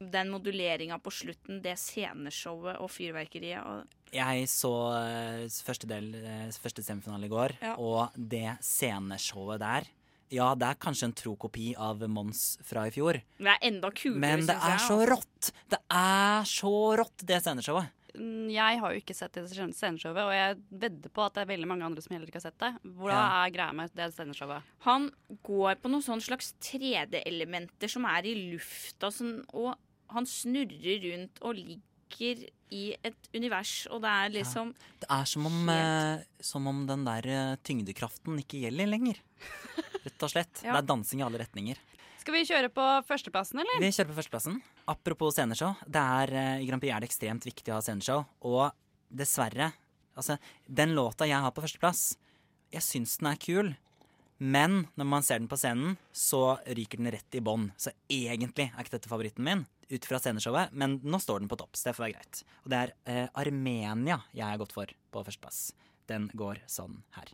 den moduleringa på slutten, det sceneshowet og fyrverkeriet. Og Jeg så eh, første, del, eh, første semifinale i går, Ja. og det sceneshowet der Ja, det er kanskje en tro kopi av Mons fra i fjor, det er enda kulere, men det jeg, er så altså. rått! Det er så rått, det sceneshowet. Mm, Jeg har jo ikke sett det sceneshowet, og jeg vedder på at det er veldig mange andre som heller ikke har sett det. Hvordan Ja. er greia med det sceneshowet? Han går på noen sånn slags 3D-elementer som er i lufta, sånn, og han snurrer rundt og ligger i et univers, og det er liksom Det er som om, eh, som om den der eh, tyngdekraften ikke gjelder lenger. Rett og slett. Ja. Det er dansing i alle retninger. Skal vi kjøre på førsteplassen, eller? Vi kjører på førsteplassen. Apropos sceneshow. Det er, eh, I Grand Prix er det ekstremt viktig å ha sceneshow. Og dessverre Altså, den låta jeg har på førsteplass, jeg syns den er kul. Men når man ser den på scenen, så ryker den rett i bånn. Så egentlig er ikke dette favoritten min, ut fra sceneshowet, men nå står den på topp, så det får være greit. Og det er eh, Armenia jeg har gått for på førsteplass. Den går sånn her.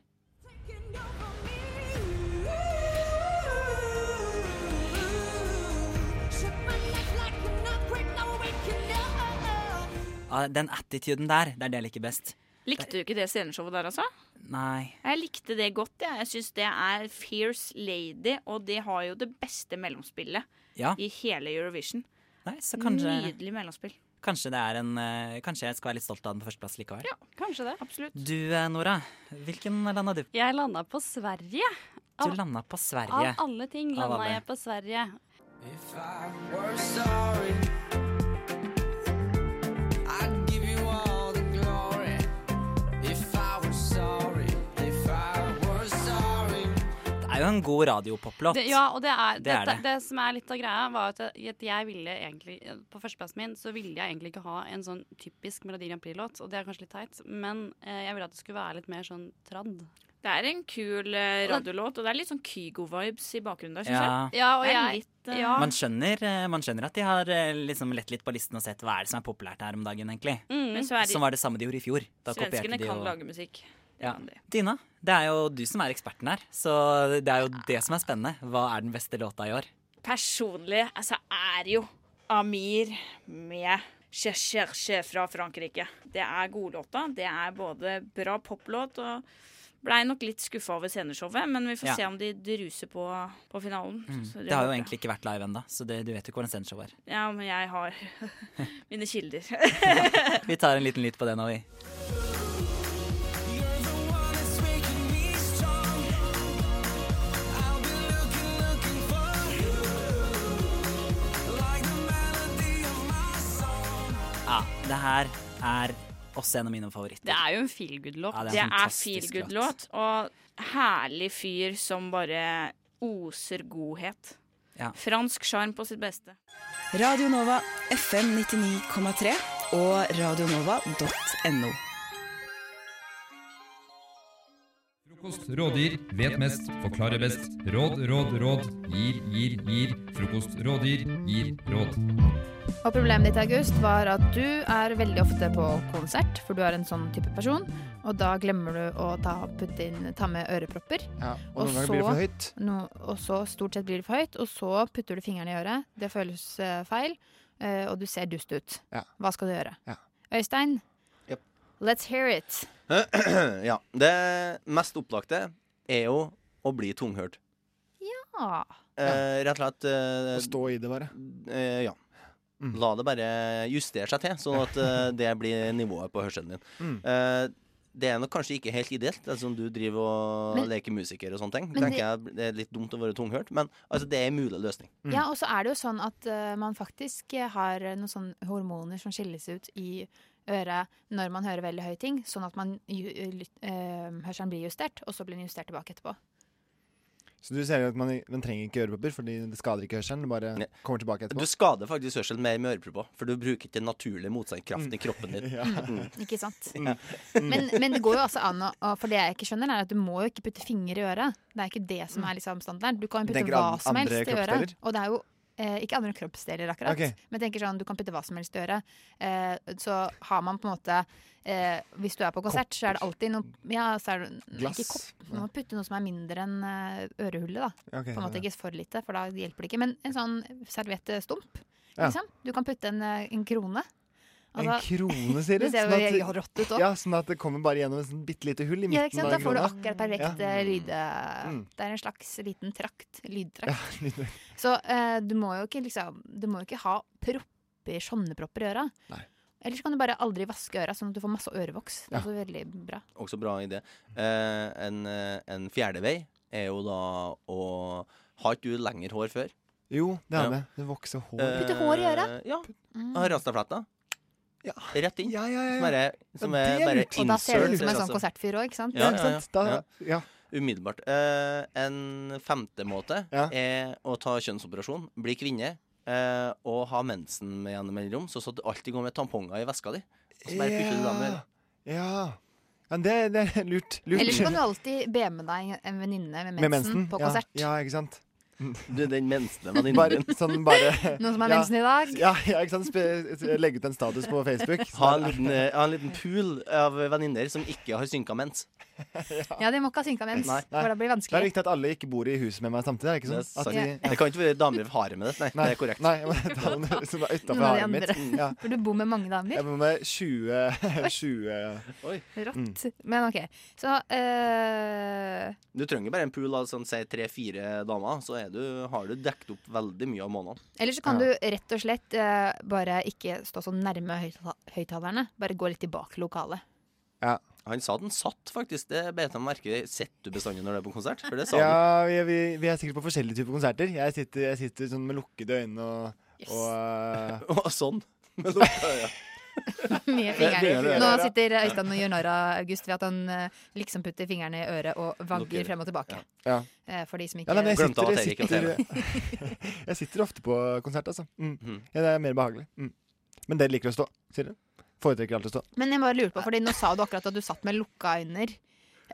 Ja, den attituden der, det er det jeg liker best. Likte du ikke det sceneshowet der, altså? Nei. Jeg likte det godt. Ja. Jeg syns det er Fierce Lady, og det har jo det beste mellomspillet Ja. i hele Eurovision. Nei, så kanskje Nydelig mellomspill. Kanskje, det er en, eh, kanskje jeg skal være litt stolt av den på førsteplass likevel. Ja, Kanskje det. Absolutt. Du eh, Nora, hvilken landa du på? Jeg landa på Sverige. Du landa på Sverige. Av alle ting Av landa jeg på Sverige. If I We're sorry. Jo en god radiopoplåt. Ja, og det er, Det er det, det. det som er litt av greia, var at jeg, at jeg ville egentlig På førsteplassen min så ville jeg egentlig ikke ha en sånn typisk Melodi Grand Prix-låt, og det er kanskje litt teit, men eh, jeg ville at det skulle være litt mer sånn tradd. Det er en kul eh, radiolåt, og det er litt sånn Kygo-vibes i bakgrunnen der, syns Ja. jeg. Ja, og jeg- litt, eh, ja. Man skjønner, eh, man skjønner at de har eh, liksom lett litt på listen og sett hva er det som er populært her om dagen, egentlig. Mm. Men så er de- Som var det samme de gjorde i fjor. Da Svenskene de kan jo- lage musikk. Det Ja. Dina, det er jo du som er eksperten her, så det er jo det som er spennende. Hva er den beste låta i år? Personlig altså, er jo Amir med Che Cherche fra Frankrike. Det er godlåta. Det er både bra poplåt og Blei nok litt skuffa over sceneshowet, men vi får Ja. se om de druser på, på finalen. Mm. Så Det har jo egentlig ikke vært live ennå, så det, du vet jo hvordan sendeshow er. Ja, men jeg har mine kilder. Vi tar en liten lytt på det nå, vi. Det her er også en av mine favoritter. Det er jo en feel good-låt. Ja, det er en er fantastisk feel good-låt, og herlig fyr som bare oser godhet. Ja. Fransk sjarm på sitt beste. Radio Nova FM 99,3 og radionova.no. Frokost rådgir, vet mest, forklarer best. Råd, råd, råd. Gir, gir, gir. Frokost rådgir, gir råd. Og problemet ditt, August, var at du er veldig ofte på konsert, for du er en sånn type person, og da glemmer du å ta, putte inn, ta med ørepropper. Ja, og noen ganger blir det for høyt. No, og så stort sett blir det for høyt, og så putter du fingeren i øret. Det føles uh, feil, uh, og du ser dust ut. Ja. Hva skal du gjøre? Ja. Øystein, Yep. let's hear it. ja. Det mest opplagte er jo å bli tunghørt. Ja. Eh, rett og slett eh, Å stå i det, bare. Eh, ja. Mm. La det bare justere seg til, sånn at eh, det blir nivået på hørselen din. Mm. Eh, det er nok kanskje ikke helt ideelt, det er som du driver og Men- leker musiker og sånne ting. Men tenker det- jeg Det er litt dumt å være tunghørt, men altså, det er en mulig løsning. Ja, og så er det jo sånn at uh, man faktisk har noen sånne hormoner som skilles ut i øret når man hører veldig høye ting, sånn at man, lyt- eh, hørselen blir justert, og så blir den justert tilbake etterpå. Så du ser jo at man, man trenger ikke ørepropper, fordi det skader ikke hørselen. Det bare kommer tilbake etterpå. Du skader faktisk hørselen mer med ørepropper, for du bruker ikke den naturlige motstandskraften i kroppen din. Ja. Mm. Ikke sant? Ja. Men, men det går jo altså an å For det jeg ikke skjønner, er at du må jo ikke putte finger i øret. Det er ikke det som er liksom standarden. Du kan jo putte hva som helst i øret. Og det er jo eh, ikke andre kroppsdeler, akkurat. okay. Men tenker sånn, du kan putte hva som helst i øret. Eh, så har man på en måte eh, Hvis du er på konsert, så er det alltid noe Ja, så er det Glass. ikke kopp. Du må putte noe som er mindre enn eh, ørehullet, da. okay, på en måte ja. ikke for lite, for da hjelper det ikke. Men en sånn serviettstump, Ja. liksom. Du kan putte en, eh, en krone. En Altså, krone, sier du? Sånn at-. Ja, sånn at det kommer bare gjennom et sånn bitte lite hull i midten Ja, ikke sant? Da får du akkurat perfekt Ja. eh, lyd... Mm. Det er en slags liten trakt. Lydtrakt. Ja, Så uh, du må jo ikke liksom Du må jo ikke ha propper, sånne propper i øra. Eller så kan du bare aldri vaske øra, sånn at du får masse ørevoks. Det er Ja. også veldig bra. Også bra idé. Uh, en, eh, en fjerde vei er jo da å Har ikke du lengre hår før? Jo, det er Ja. det. Det vokser hår. Putte hår i øret? Eh, Ja. Mm. Har Rastafletter. Rett inn. Som er, som er det er bare insert. Og da ser du ut som en sånn altså. konsertfyr òg, ikke sant? Ja, ja, ja. ja. Umiddelbart. Uh, en femte måte er å ta kjønnsoperasjon, bli kvinne uh, og ha mensen med gjennom så, så du alltid går med tamponger i veska di. Og så bare putter du dem Ja. Ja. ja det, det er lurt. lurt. Eller så kan du alltid be med deg en venninne med Med mensen, på ja. konsert. Ja, ikke sant. Du, den mensende venninnen Bare, sånn bare Noen som har ja. mensen i dag? Ja, ja ikke sant. Legge ut en status på Facebook. Ha en liten, eh, ha en liten pool av venninner som ikke har synka mens. Ja, de må ikke ha synka mens, Nei. for det blir det Det er viktig at alle ikke bor i huset med meg samtidig. Er det ikke sånn? At de, ja. det kan ikke være damer i haremet det. nei. Nei, Det er korrekt. Nei, men det som er utafor Noen av de haret mitt. Mm, Ja. For du bor med mange damer. Jeg bor med 20, 20 Rått. Men OK. Så eh, Du trenger bare en pool av sånn, si tre-fire damer, så du, har du dekket opp veldig mye av månedene. Eller så kan du rett og slett eh, bare ikke stå så nærme høytta- høyttalerne. Bare gå litt tilbake til lokalet. Ja. Han sa den satt, faktisk. Det bet jeg merke i. Sitter du bestandig når du er på konsert? For det sa Ja, vi, vi, vi er sikkert på forskjellige typer konserter. Jeg sitter, jeg sitter sånn med lukkede øyne og, og uh... Og sånn. Med lukka øyne. Fingeren. Nå sitter Øystein og gjør narr av August ved at han eh, liksom putter fingrene i øret og vagger frem og tilbake. Ja. Ja. For de som Ja, ikke nei, men jeg Glemte sitter, at jeg, Erik er sitter, jeg sitter ofte på konsert, altså. Mm. Ja, det er mer behagelig. Mm. Men det liker å stå, sier dere? Foretrekker alltid å stå. Men jeg bare lurer på, fordi nå sa du akkurat at du satt med lukka øyne.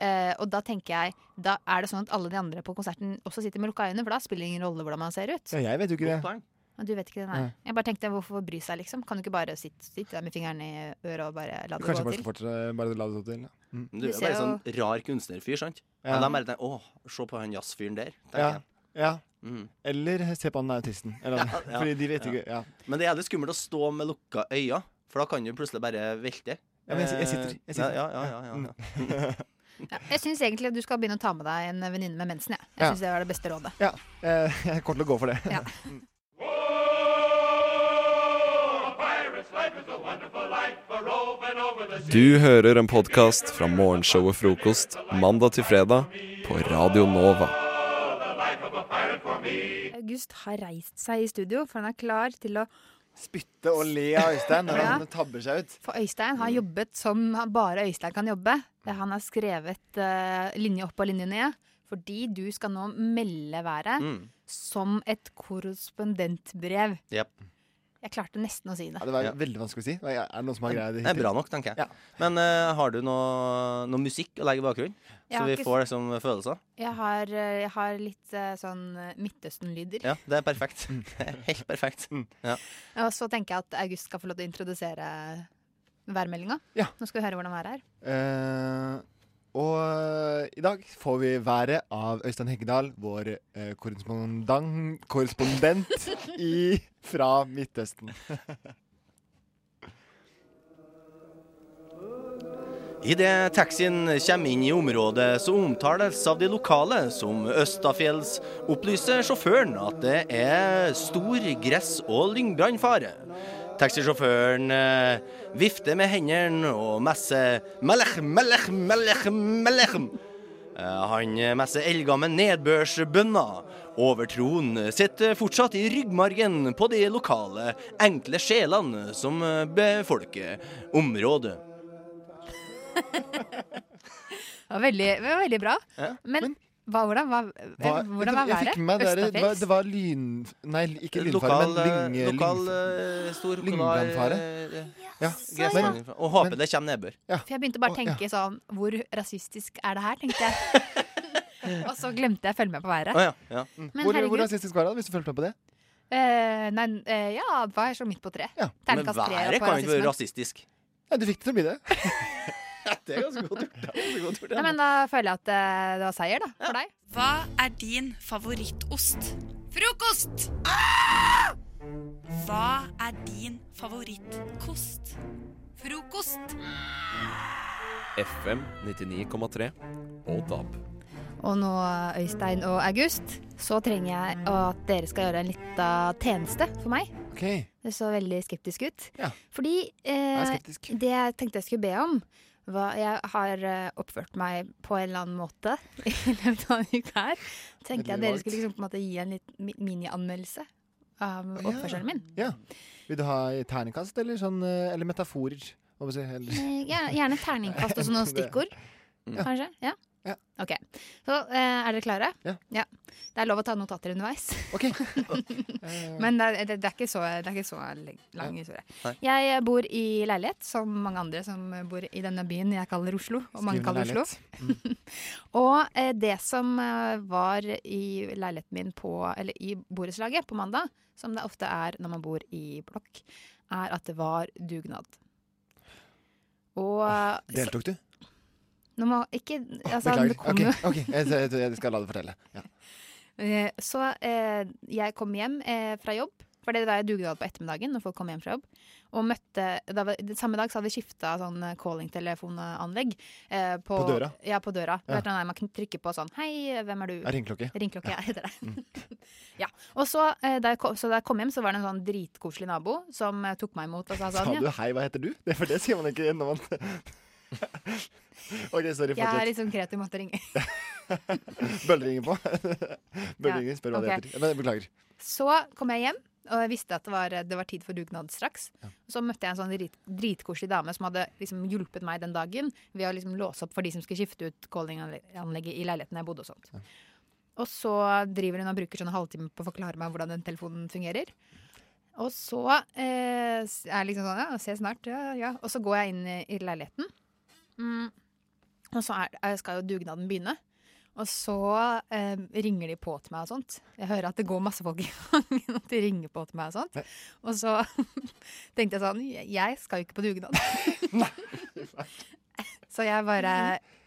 Uh, og da tenker jeg Da er det sånn at alle de andre på konserten også sitter med lukka øyne, for da spiller det ingen rolle hvordan man ser ut. Ja, jeg vet jo ikke det. Du vet ikke det, nei. Nei. Jeg bare tenkte hvorfor bry seg, liksom? Kan du ikke bare sitte, sitte der med fingeren i øret og bare la det Kanskje gå til? Kanskje bare la det gå til. Ja. Mm. Du er bare en sånn rar kunstnerfyr, sant? Ja. Men de bare tenker 'Å, se på han jazzfyren der'. Ja. jeg. ja. Mm. Eller se på han autisten. Eller, Ja, ja. Fordi de vet ikke ja. Men det er jævlig skummelt å stå med lukka øyne, for da kan du plutselig bare velte. Ja, men jeg, jeg sitter. Jeg sitter. Ja, ja, ja, ja, ja. Ja, jeg syns egentlig at du skal begynne å ta med deg en venninne med mensen. Jeg, jeg Ja. synes det var det beste rådet. Ja, eh, jeg kommer til å gå for det. Ja. Du hører en podkast fra morgenshowet Frokost mandag til fredag på Radio Nova. August har reist seg i studio, for han er klar til å Spytte og le av Øystein når Ja. han tabber seg ut. For Øystein har jobbet som bare Øystein kan jobbe. Han har skrevet uh, linje opp og linje ned. Fordi du skal nå melde været Mm. som et korrespondentbrev. Jep. Jeg klarte nesten å si det. Ja, det var veldig vanskelig å si. Er det noen som har greid det? Det er bra nok, tenker jeg. Men uh, har du noe, noe musikk å legge i bakgrunnen? Så vi får liksom følelser? Jeg har, eh, jeg har litt uh, sånn Midtøsten-lyder. Ja, det er perfekt. Det er helt perfekt. Ja. Og så tenker jeg at August skal få lov til å introdusere værmeldinga. Ja. Nå skal vi høre hvordan været er. Eh, og eh, i dag får vi været av Øystein Heggedal, vår eh, korrespondent, korrespondent i, fra Midtøsten. Idet taxien kommer inn i området, så omtales av de lokale som Østafjells, opplyser sjåføren at det er stor gress- og lyngbrannfare. Taxisjåføren eh, vifter med hendene og messer melech, melech, melech, melech. Eh, han messer eldgammel nedbørsbønner. Overtroen sitter fortsatt i ryggmargen på de lokale, enkle sjelene som befolker området. Det var veldig, det var veldig bra. Ja. Men hva, hvordan, hva, Hva, hvordan var jeg været? med det, det, var, det var lyn... Nei, ikke lynfare, men lyng... eh, lokal lyng- eh, stor Lyngbrannfare. eh, Ja. gress- Men- Og håper men- det kommer nedbør. For jeg begynte bare å tenke sånn Hvor rasistisk er det her, tenkte jeg. og så glemte jeg å følge med på været. Ja, ja. Mm. hvor, hvor rasistisk var det, hvis du fulgte med på det? Uh, nei, uh, ja, det var så midt på tre. Men været kan jo ikke være rasistisk. Ja, du fikk det til å bli det. det er ganske godt gjort. Ganske godt gjort, ja, men da føler jeg at eh, det var seier, da, for deg. Hva er din favorittost? Frokost! Hva er din favorittkost? Frokost! FM 99,3 og DAB. Og nå, Øystein og August, så trenger jeg at dere skal gjøre en lita tjeneste for meg. Okay. Det så veldig skeptisk ut. Ja. Fordi Jeg er eh, skeptisk. det jeg tenkte jeg skulle be om, var Jeg har eh, oppført meg på en eller annen måte i løpet av en uke her. Tenkte jeg at dere skulle liksom på en måte gi en litt minianmeldelse av oppførselen min. Ja. Vil du ha terningkast, eller, sånn, eh, eller metaforer? Hva si, eller? Ja, Gjerne, terningkast og sånne stikkord. Kanskje? Ja? Ja. Ok. Så eh, er dere klare? Ja. Det er lov å ta notater underveis. Ok. Men det, er- det, det er ikke så, det er ikke så le- lang historie. Jeg eh, bor i leilighet, som mange andre som bor i denne byen jeg kaller Oslo. Og mange kaller Oslo. leilighet. og eh, det som eh, var i leiligheten min på, eller i borettslaget på mandag, som det ofte er når man bor i blokk, er at det var dugnad. Og så- Deltok du? Nå må ikke altså, Beklager. kom Ok, okay. ok, jeg, jeg, skal la deg fortelle. Ja. Eh, Så eh, jeg kom hjem eh, fra jobb For det var jeg dugnad på ettermiddagen når folk kom hjem fra jobb. Og møtte, da var, Samme dag så hadde vi skifta sånn callingtelefonanlegg. calling-telefonanlegg. Eh, på, På døra? Ja, på døra. Ja. der man kunne trykke på sånn Hei, hvem er du? Ringklokke. Ringklokke, ja, heter det. ja. Og så, eh, da kom, så da jeg kom hjem, så var det en sånn dritkoselig nabo som eh, tok meg imot og sa Sa sånn du 'hei, hva heter du'? Det, for det sier man ikke når man OK, sorry, Jeg er litt sånn kreativ måtte ringe. Bølleringer på. Bølleringer, Ja, spør hva okay. det heter. Men Beklager. Så kom jeg hjem, og jeg visste at det var, det var tid for dugnad straks. Ja. så møtte jeg en sånn drit, dritkoselig dame som hadde liksom hjulpet meg den dagen ved å liksom låse opp for de som skulle skifte ut callinganlegget i leiligheten jeg bodde og sånt. Og så driver hun og bruker sånn en halvtime på å forklare meg hvordan den telefonen fungerer. Og så eh, er jeg liksom sånn Ja, se snart. Ja, ja. Og så går jeg inn i, i leiligheten. Mm. Og så er, skal jo dugnaden begynne. Og så eh, ringer de på til meg og sånt. Jeg hører at det går masse folk i gangen, at de ringer på til meg og sånt. Og så tenkte jeg sånn jeg skal jo ikke på dugnad. så jeg bare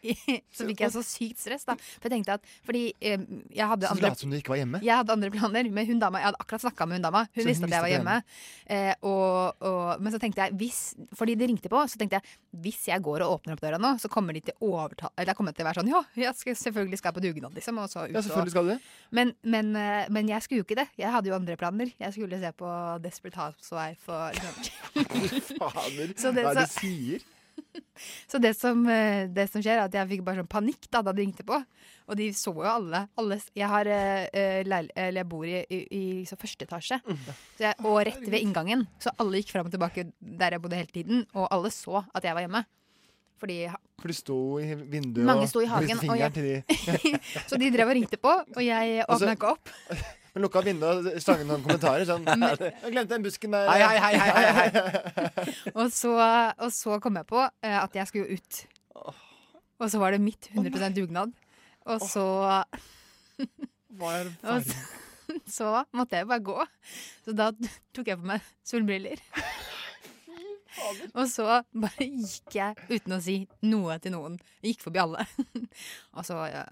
Så fikk jeg så sykt stress, da. For jeg tenkte at Fordi eh, jeg hadde Så du andre som du ikke var hjemme? jeg hadde andre planer, men hun dama, jeg hadde akkurat snakka med hun dama. Hun hun visste at jeg var hjemme. Eh, og, og, men så tenkte jeg, hvis, fordi de ringte på, så tenkte jeg hvis jeg går og åpner opp døra nå, så kommer de til å overta Eller jeg kommer til å være sånn Ja, jeg skal, selvfølgelig skal jeg på dugnad, liksom. Og så ut Ja, selvfølgelig skal du det. men, men, eh, men jeg skulle jo ikke det. Jeg hadde jo andre planer. Jeg skulle se på Desperate Housewife og liksom Fader, hva er det du sier? Så det som, eh, det som skjer, er at jeg fikk bare sånn panikk da, da de ringte på. Og de så jo alle. alle jeg, har, eh, eh, jeg bor i, i, i så første etasje, så jeg, og rett ved inngangen. Så alle gikk fram og tilbake der jeg bodde hele tiden, og alle så at jeg var hjemme. Fordi For de sto i vinduet Mange sto i hagen, og jeg- fingeren til de Så de drev og ringte på, og jeg Og åpna ikke opp. Men lukka vinduet og slang noen kommentarer sånn Men- 'Jeg glemte den busken der.' Hei, hei, hei, hei, hei, Og så, og så kom jeg på eh, at jeg skulle ut. Og så var det mitt 100% dugnad. Og så Hva er Og så, så måtte jeg bare gå. Så da tok jeg på meg solbriller. Og så bare gikk jeg uten å si noe til noen. Jeg gikk forbi alle. Og så ja.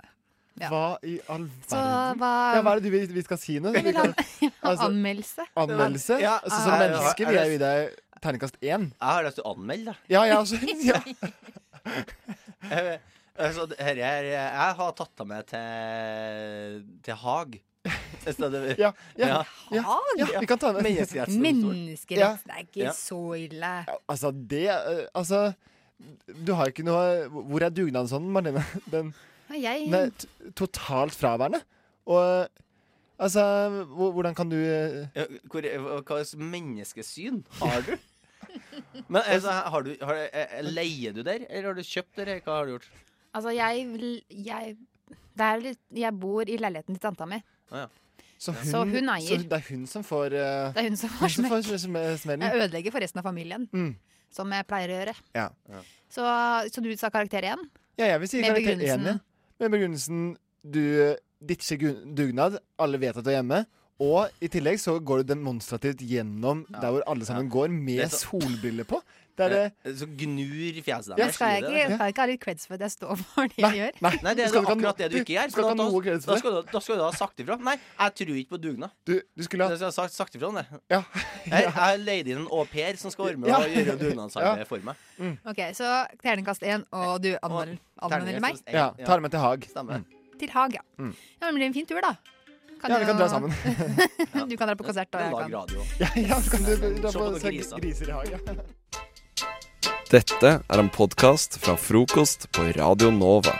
Hva i all Så verden? hva- Ja, hva er det du vil vi skal si nå? Jeg vil ha altså, anmeldelse. Anmeldelse? Ja, altså, som menneske er vil jeg gi deg terningkast én. Jeg har lyst til å anmelde, da. Ja, jeg også. Ja. Eh, altså, her jeg, jeg har tatt deg med til, til Haag. Stedet- Ja, ja, ja, ja, vi kan ta. Menneskerettsdomstol. Menneskerett, det er ikke Ja. så ille. Altså, det eh, Altså Du har jo ikke noe Hvor er dugnaden sånn, Marlene? Den, Jeg den er t totalt fraværende. Og altså Hvordan kan du eh, Ja, hvor, hva slags menneskesyn har du? Men altså, har du har, eh, Leier du der, eller har du kjøpt der? Hva har du gjort? Altså, jeg vil Jeg det er litt, Jeg bor i leiligheten til tanta mi. Ah, ja. Så, hun, Så hun eier. Så det er hun som får uh, Det er hun som får hun som får sm- smellen? Jeg ødelegger for resten av familien, Mm. som jeg pleier å gjøre. Ja. Så, så du sa karakter én? Ja, jeg vil si Med karakter én. ja. Med begrunnelsen du ditcher dugnad, alle vet at du er hjemme. Og i tillegg så går du demonstrativt gjennom der hvor alle sammen går, med er solbriller på. Det er det Eh, Så gnur fjeset Ja, deres. skal jeg, ikke, skal jeg ikke ha litt creds for at jeg står for det jeg gjør? Nei, Nei, det er akkurat det du ikke gjør. ha da- noe da, skal du, da skal du ha sagt ifra. Nei, jeg tror ikke på dugnad. Du, du skulle ha Jeg sagt, sagt ifra om det. Ja. Jeg jeg har leid inn en au pair som skal være med Ja. og gjøre dugnadsarbeidet Ja. for meg. Ok, Så terningkast én, og du anmelder, anmelder meg? Ja, tar med til Haag. Stemmer. Til Haag, ja. Mm. Ja, men det blir en fin tur, da. Ja, vi kan dra sammen. du kan dra på konsert, og jeg Lag kan radio. Ja, ja, så kan du dra på griser i Haag. Ja. Dette er en podkast fra frokost på Radio Nova.